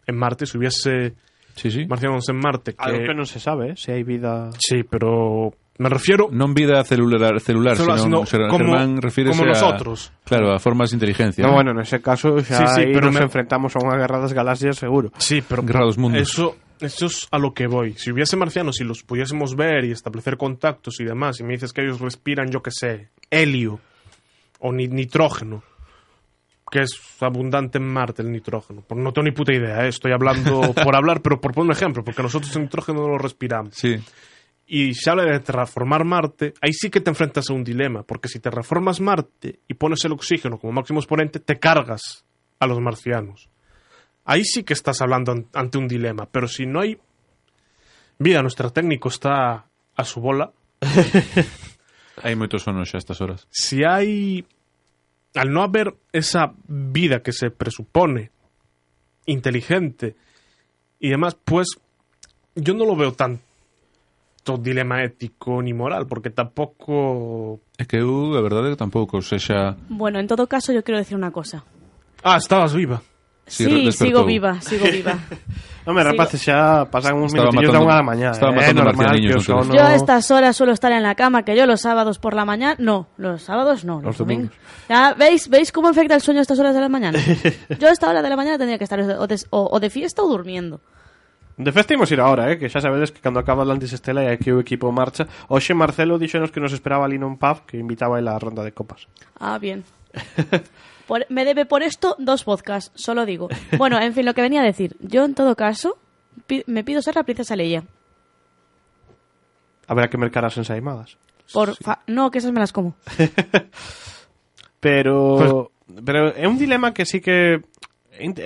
en Marte, si hubiese sí, sí. marcianos en Marte. Que... Algo que non se sabe, eh, se hai vida... Sí, pero me refiero. Non vida celular, celular, Celular, sino, como- Germán refírese como a, nosotros. Claro, a formas de inteligencia. No, ¿no? bueno, nese caso xa Sí, sí, pero nos me- enfrentamos a unha guerra das galaxias seguro. Sí, pero Guerra dos mundos. Eso, eso es a lo que voy. Si hubiese marcianos y los pudiésemos ver y establecer contactos y demás, y me dices que ellos respiran, yo qué sé, helio o ni- nitrógeno, que es abundante en Marte el nitrógeno. No tengo ni puta idea, ¿eh? estoy hablando por hablar, pero por poner un ejemplo, porque nosotros el nitrógeno no lo respiramos. Sí. Y se habla de terraformar Marte, ahí sí que te enfrentas a un dilema, porque si terraformas Marte y pones el oxígeno como máximo exponente, te cargas a los marcianos. Ahí sí que estás hablando an- ante un dilema, pero si no hay vida, nuestro técnico está a su bola. Hai moitos sonos xa a estas horas. Si hay, al no haber esa vida que se presupone inteligente y demás, pues yo no lo veo tanto dilema ético ni moral, porque tampoco... É que eu, a verdade, tampouco sexa... Bueno, en todo caso, yo quiero decir una cosa. Ah, estabas viva. Sí, sigo viva, sigo viva. Home, Sigo- rapaces, xa pasan uns Estaba minutillos matando- unha da mañá. estaba eh, matando normal marcianiños que o no. Yo a estas horas suelo estar en la cama, que yo los sábados por la mañana, no, los sábados no, los, Los domingos. Ya, ¿veis, ¿Veis cómo afecta el sueño a estas horas de la mañana? Yo a esta hora de la mañana tendría que estar o de, o- o de fiesta o durmiendo. De festa imos ir ahora, eh, que xa sabedes que cando acaba Atlantis Estela e aquí o equipo marcha. Oxe Marcelo dixonos que nos esperaba ali nun pub que invitaba a la ronda de copas. Ah, bien. Por- me debe por esto dos podcasts, solo digo. Bueno, en fin, lo que venía a decir. Yo, en todo caso, pi- me pido ser la princesa Leia. Habrá que mercar as ensaimadas. Por fa- no, que esas me las como. Pero pero é un dilema que sí que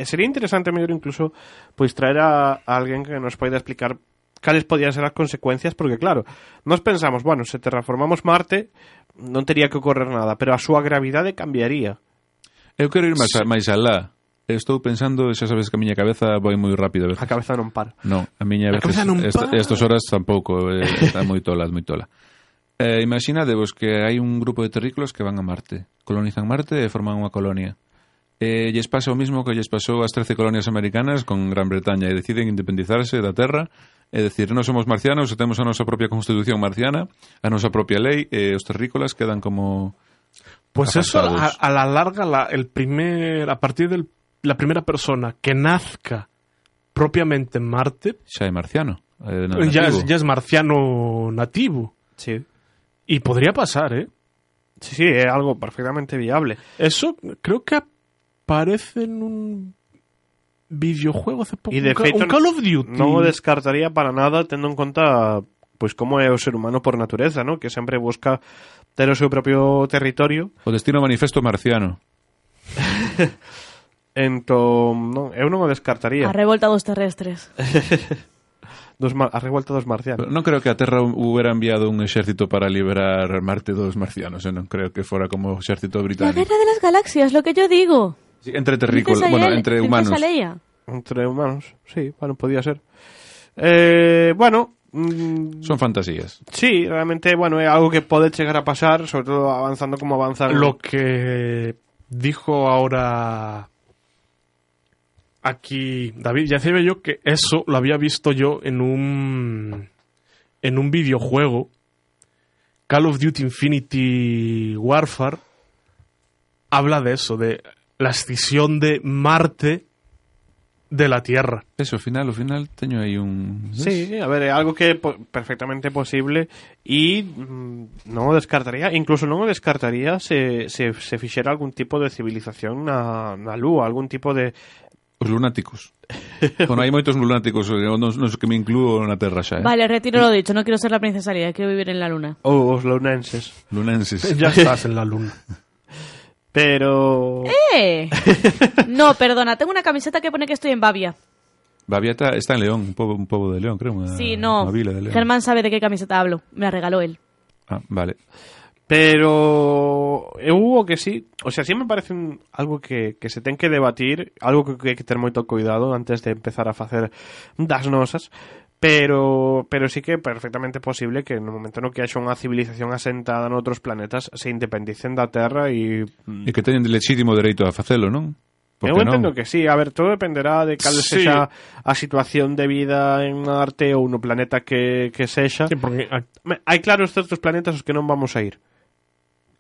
sería interesante mellor incluso pois traer a, a alguén que nos poida explicar cales podían ser as consecuencias, porque claro, nós pensamos, bueno, se terraformamos Marte non tería que ocorrer nada, pero a súa gravidade cambiaría. Eu quero ir máis, sí. máis alá. Estou pensando, xa sabes que a miña cabeza vai moi rápido. A, veces. a cabeza non para. Non, a miña a veces, cabeza non para. Estas horas tampouco, eh, está moi tola, moi tola. Eh, imaginadevos que hai un grupo de terrícolas que van a Marte. Colonizan Marte e forman unha colonia. Eh, lles pasa o mismo que lles pasou ás 13 colonias americanas con Gran Bretaña e deciden independizarse da Terra É dicir, non somos marcianos, temos a nosa propia constitución marciana, a nosa propia lei, e os terrícolas quedan como Pues eso, a, a la larga, la, el primer, a partir de la primera persona que nazca propiamente en Marte, xa é marciano. eh, ya, es, ya es marciano nativo. Sí. Y podría pasar, ¿eh? Sí, sí, es algo perfectamente viable. Eso creo que aparece en un videojuego hace poco. Y de un, feito un Call of Duty. non o descartaría para nada tendo en conta pois como é o ser humano por natureza, ¿no? Que sempre busca seu propio territorio. O destino manifesto marciano. Entón, non, eu non o descartaría. A revolta dos terrestres. dos mar, a revolta dos marcianos. Non creo que a Terra hubiera enviado un exército para liberar Marte dos marcianos, eh, non creo que fuera como o exército La británico. guerra de las galaxias, lo que yo digo. Sí, entre terrícolas, bueno, entre humanos. Entre humanos, sí, bueno, podía ser. Eh, bueno, mm, Son fantasías. sí, realmente, bueno, é algo que pode chegar a pasar, sobre todo avanzando como avanzan. Lo que dijo ahora aquí David, ya decía yo que eso lo había visto yo en un en un videojuego Call of Duty Infinity Warfare habla de eso, de la escisión de Marte de la Tierra. Eso, ao final, ao final teño aí un... Sí, a ver, é algo que é perfectamente posible e mm, non o descartaría, incluso non o descartaría se, se, se fixera algún tipo de civilización na, na Lúa, algún tipo de... Os lunáticos. bueno, hai moitos lunáticos, nos, nos que me incluo na Terra xa, eh? Vale, retiro lo dicho, no quiero ser la princesa Leia, quiero vivir en la luna. Ou os lunenses. Lunenses. Ya estás en la luna. Pero... ¡Eh! No, perdona, tengo una camiseta que pone que estoy en Bavia. Babia está, está en León, un pobo, un pobo de León, creo. Unha, Sí, no. Unha vila de León. Germán sabe de qué camiseta hablo. Me la regaló él. Ah, vale. Pero eu o que sí, o sea, sí me parece un, algo que, que se ten que debatir, algo que, que hai que ter moito cuidado antes de empezar a facer das nosas, pero, pero sí que é perfectamente posible que no momento no que haxa unha civilización asentada noutros planetas se independicen da Terra e... E mm. que teñen legítimo dereito a facelo, non? Porque eu entendo non? que sí, a ver, todo dependerá de cal sí. sexa a situación de vida en Marte ou no planeta que, que sexa. Sí, porque hai claros certos planetas os que non vamos a ir.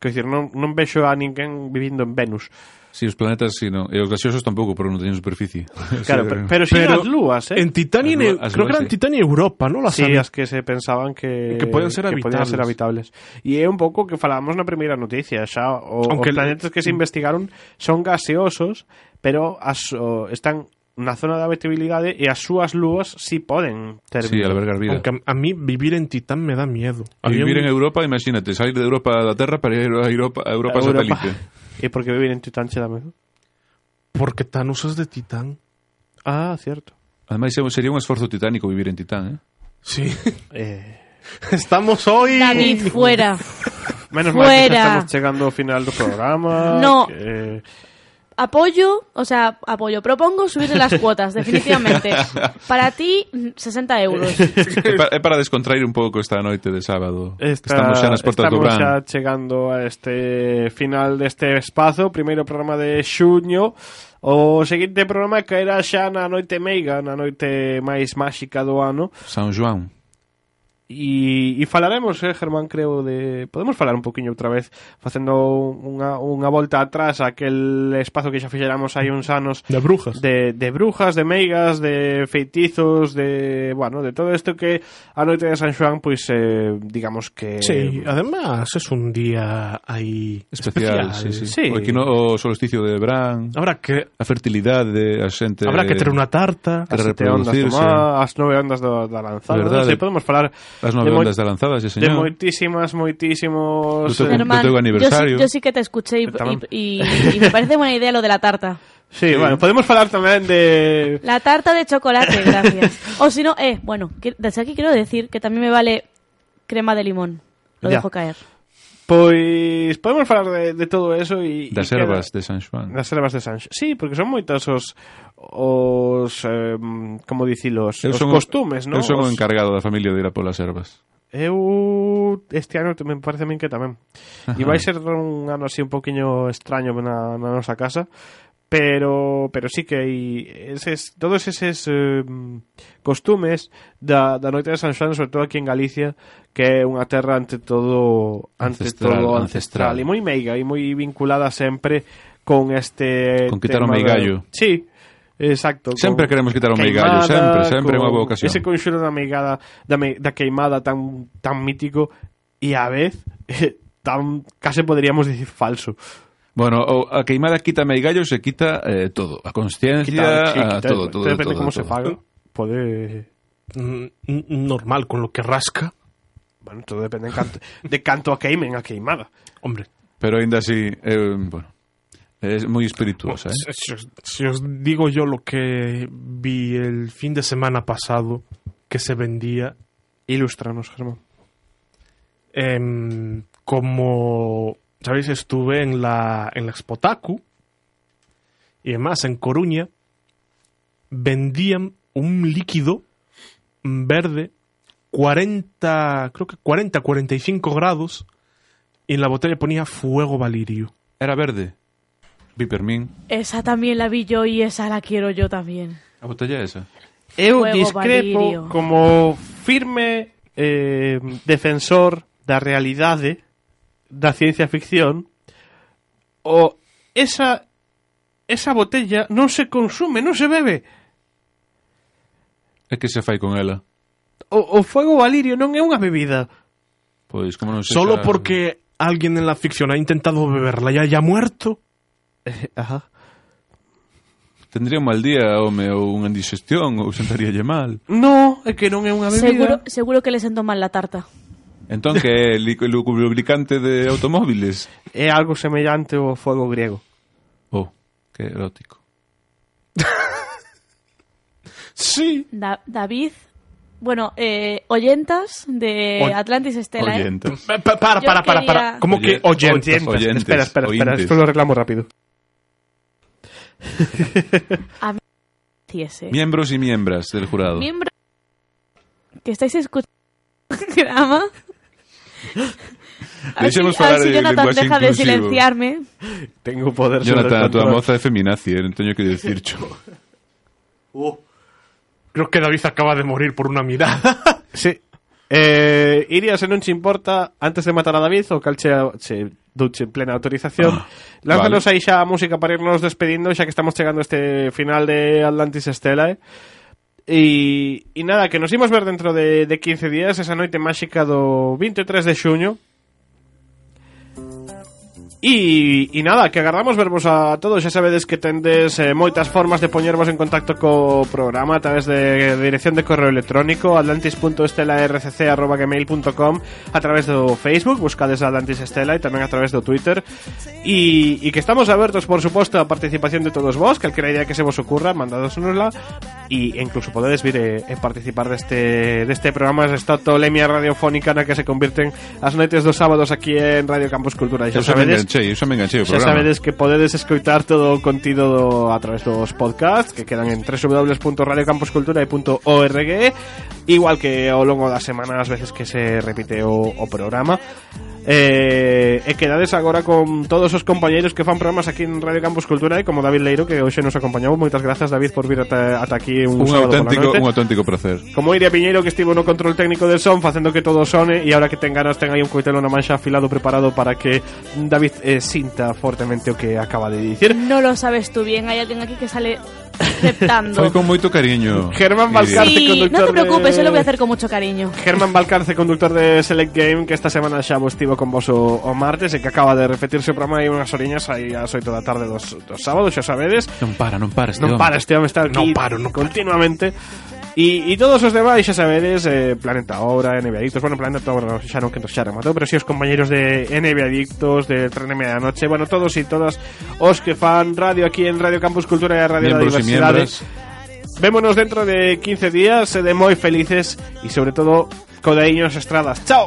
Quer dizer, non, non vexo a ninguén vivindo en Venus. Si, os planetas, si, non. E os gaseosos tampouco, porque non teñen superficie. Claro, pero, pero sí Pero as lúas, eh? en Titania, As y- lu- as creo que eran sí. Titania y Europa, ¿no? Las Sí, as que se pensaban que Que podían ser podían ser habitables. E é un pouco que falábamos na primeira noticia, xa o, Aunque os planetas que se investigaron son gaseosos, pero as, o, están na zona de habitabilidade e as súas lúas sí poden ter Sí, vida. albergar vida. Aunque a, a mí vivir en Titán me da miedo. E Había vivir un- en Europa, imagínate, salir de Europa da Terra para ir a Europa, a Europa, satélite. E porque vivir en Titán che dá medo? Porque Thanos es de Titán. Ah, cierto. Ademais, sería un esforzo titánico vivir en Titán, eh? Sí. Eh, Estamos hoy... David, fuera. menos mal que Fuera. estamos chegando ao final do programa. No. Que... Apoyo, o sea, apoyo. Propongo subirle las cuotas, definitivamente. Para ti, 60 euros. é, para, é para descontrair un pouco esta noite de sábado. Está, estamos xa nas portas do estamos Bran. xa chegando a este final deste espazo, primeiro programa de xuño. O seguinte programa caerá xa na noite meiga, na noite máis máxica do ano. San João. E, e falaremos, eh, Germán, creo, de... Podemos falar un poquinho outra vez facendo unha, unha volta atrás aquel espazo que xa fixéramos hai uns anos De brujas De, de brujas, de meigas, de feitizos, de... Bueno, de todo isto que a noite de San Xoán, pois, pues, eh, digamos que... Sí, además es un día aí especial, especial. Sí, sí. sí. O, equino, o solsticio de verán Habrá que... A fertilidade a xente Habrá que ter unha tarta Para reproducirse As nove ondas do, da lanzada Verdade. Sí, podemos falar As de nove ondas da lanzada, sí, de señor. moitísimas, moitísimos... Do teu- eh, Germán, teu yo, aniversario. sí, yo sí que te escuché y, y- y- y me parece buena idea lo de la tarta. Sí, bueno, podemos falar tamén de... La tarta de chocolate, gracias. O si no, eh, bueno, desde aquí quiero decir que también me vale crema de limón. Lo Ya. dejo caer. Pois podemos falar de, de todo eso e das ervas de San Juan. Das ervas de San Juan. Sí, porque son moitas os os eh, como dicilos, eu os son costumes, non? Eu son os... o encargado da familia de ir a polas ervas. Eu este ano me parece a min que tamén. E vai ser un ano así un poquinho extraño na, na nosa casa, pero pero sí que hai eses, todos eses eh, costumes da, da noite de San Xoán, sobre todo aquí en Galicia, que é unha terra ante todo ante ancestral, todo ancestral, ancestral. e moi meiga e moi vinculada sempre con este con quitar o meigallo. De... Sí, Exacto. Sempre queremos quitar o meigallo, sempre, sempre unha boa ocasión. Ese conxuro da meigada, da, me, da queimada tan tan mítico e a vez tan case poderíamos dicir falso. Bueno, o, a queimada quita meigallo se quita eh, todo. A consciencia, sí, a todo, todo, depende todo, todo. se faga. Pode... Mm, n- normal, con lo que rasca. Bueno, todo depende de canto, de canto a queimen a queimada. Hombre, Pero ainda así, eh, bueno, es moi espirituosa, eh? si, si os, si os digo yo lo que vi el fin de semana pasado que se vendía, Ilústranos, Germán. em, como sabéis, estuve en la, en la Expotaku y además en Coruña vendían un líquido verde 40, creo que 40, 45 grados y en la botella ponía fuego valirio. Era verde. Vipermin. Esa también la vi yo y esa la quiero yo también. A botella esa. Eu Fuego discrepo Valirio. como firme eh, defensor da realidade da ciencia ficción o esa esa botella non se consume, non se bebe. E que se fai con ela? O, o fuego valirio non é unha bebida. Pois, como non se Solo xa... porque alguén en la ficción ha intentado beberla e haya muerto? Eh, ajá. Tendría un mal día, home, ou unha indigestión, ou sentaríalle mal. No, é que non é unha bebida. Seguro, seguro que le sento mal la tarta. Entón, que é lubricante de automóviles? É algo semellante ao fuego griego. Oh, que erótico. Sí. Da- David, bueno, eh, oyentas de Oy- Atlantis Estela. ¿eh? Oyentes. Pa- pa- Para, para, para, para. ¿Cómo que Oye- oyentes? oyentes. Oyentes, espera, espera, espera, oyentes. esto lo reclamo rápido. A mí. Miembros y miembras del jurado. Miembro que estáis escuchando el programa. Así, así de Jonathan deja de inclusivo. silenciarme. Tengo poder sobre Jonathan, control. moza é feminazi, eh, non teño que dicir cho. Creo que David acaba de morir por una mirada. Sí. Eh, Iria, se non che importa, antes de matar a David, o calche che douche plena autorización. Ah, Lánzanos vale. aí xa a música para irnos despedindo, xa que estamos chegando a este final de Atlantis Stella, eh. E, e nada, que nos imos ver dentro de, de 15 días esa noite máxica do 23 de xuño. E, e nada, que agardamos vervos a todos. Xa sabedes que tendes eh, moitas formas de poñervos en contacto co programa A través de, de dirección de correo electrónico atlantis.estelarcc.gmail.com A través do Facebook, buscades Atlantis Estela E tamén a través do Twitter. E, e que estamos abertos, por suposto, a participación de todos vos Calquera idea que se vos ocurra, mandádosnosla E incluso podedes vir e, e participar deste, deste programa Esta tolemia radiofónica na que se convirten as noites dos sábados aquí en Radio Campus Cultura. Xa me sabedes enganchei, xa me enganchei o Xa programa. sabedes que podedes escoitar todo o contido do, a través dos podcasts que quedan en www.radiocampuscultura.org igual que ao longo da semana as veces que se repite o, o programa eh, e quedades agora con todos os compañeiros que fan programas aquí en Radio Campus Cultura e como David Leiro que hoxe nos acompañou moitas grazas David por vir ata, ata aquí un, un auténtico un auténtico placer como Iria Piñeiro que estivo no control técnico del son facendo que todo sone e ahora que ten ganas ten aí un coitelo na mancha afilado preparado para que David eh, sinta fortemente o que acaba de dicir no lo sabes tú bien hai alguén aquí que sale aceptando. Foi con moito cariño. Germán Balcarce, sí, conductor Non te preocupes, de... eu lo voy a hacer con mucho cariño. Germán Balcarce, conductor de Select Game, que esta semana xa vos estivo con vos o, o martes E que acaba de repetirse o programa aí unhas oriñas Aí ás 8 da tarde dos, dos sábados, xa sabedes Non para, non para este Non home. para, este home está aquí Non paro, non continuamente E, e todos os demais, xa sabedes, eh, Planeta Obra, NB Adictos, bueno, Planeta Obra xa non que xa rematou, pero si os compañeros de NB Adictos, de Tren Media Noche, bueno, todos e todas os que fan radio aquí en Radio Campus Cultura e a Radio da Miembros e Diversidade. Vémonos dentro de 15 días, eh, de moi felices e sobre todo codeiños estradas. Chao.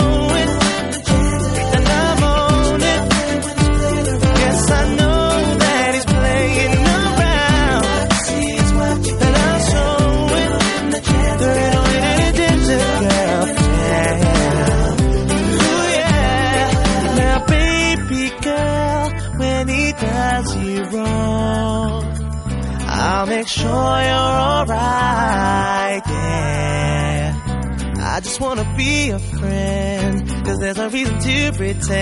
make sure you're alright, yeah. I just wanna be a friend, cause there's no reason to pretend.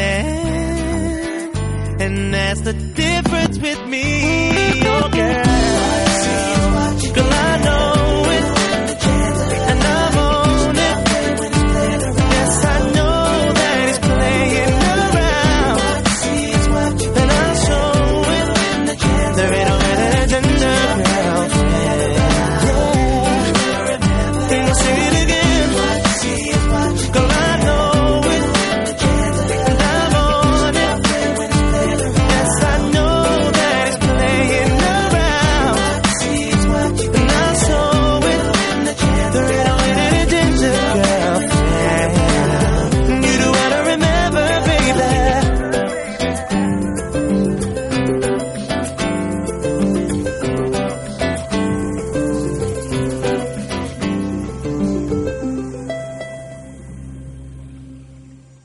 And that's the difference with me, oh girl. Girl, I know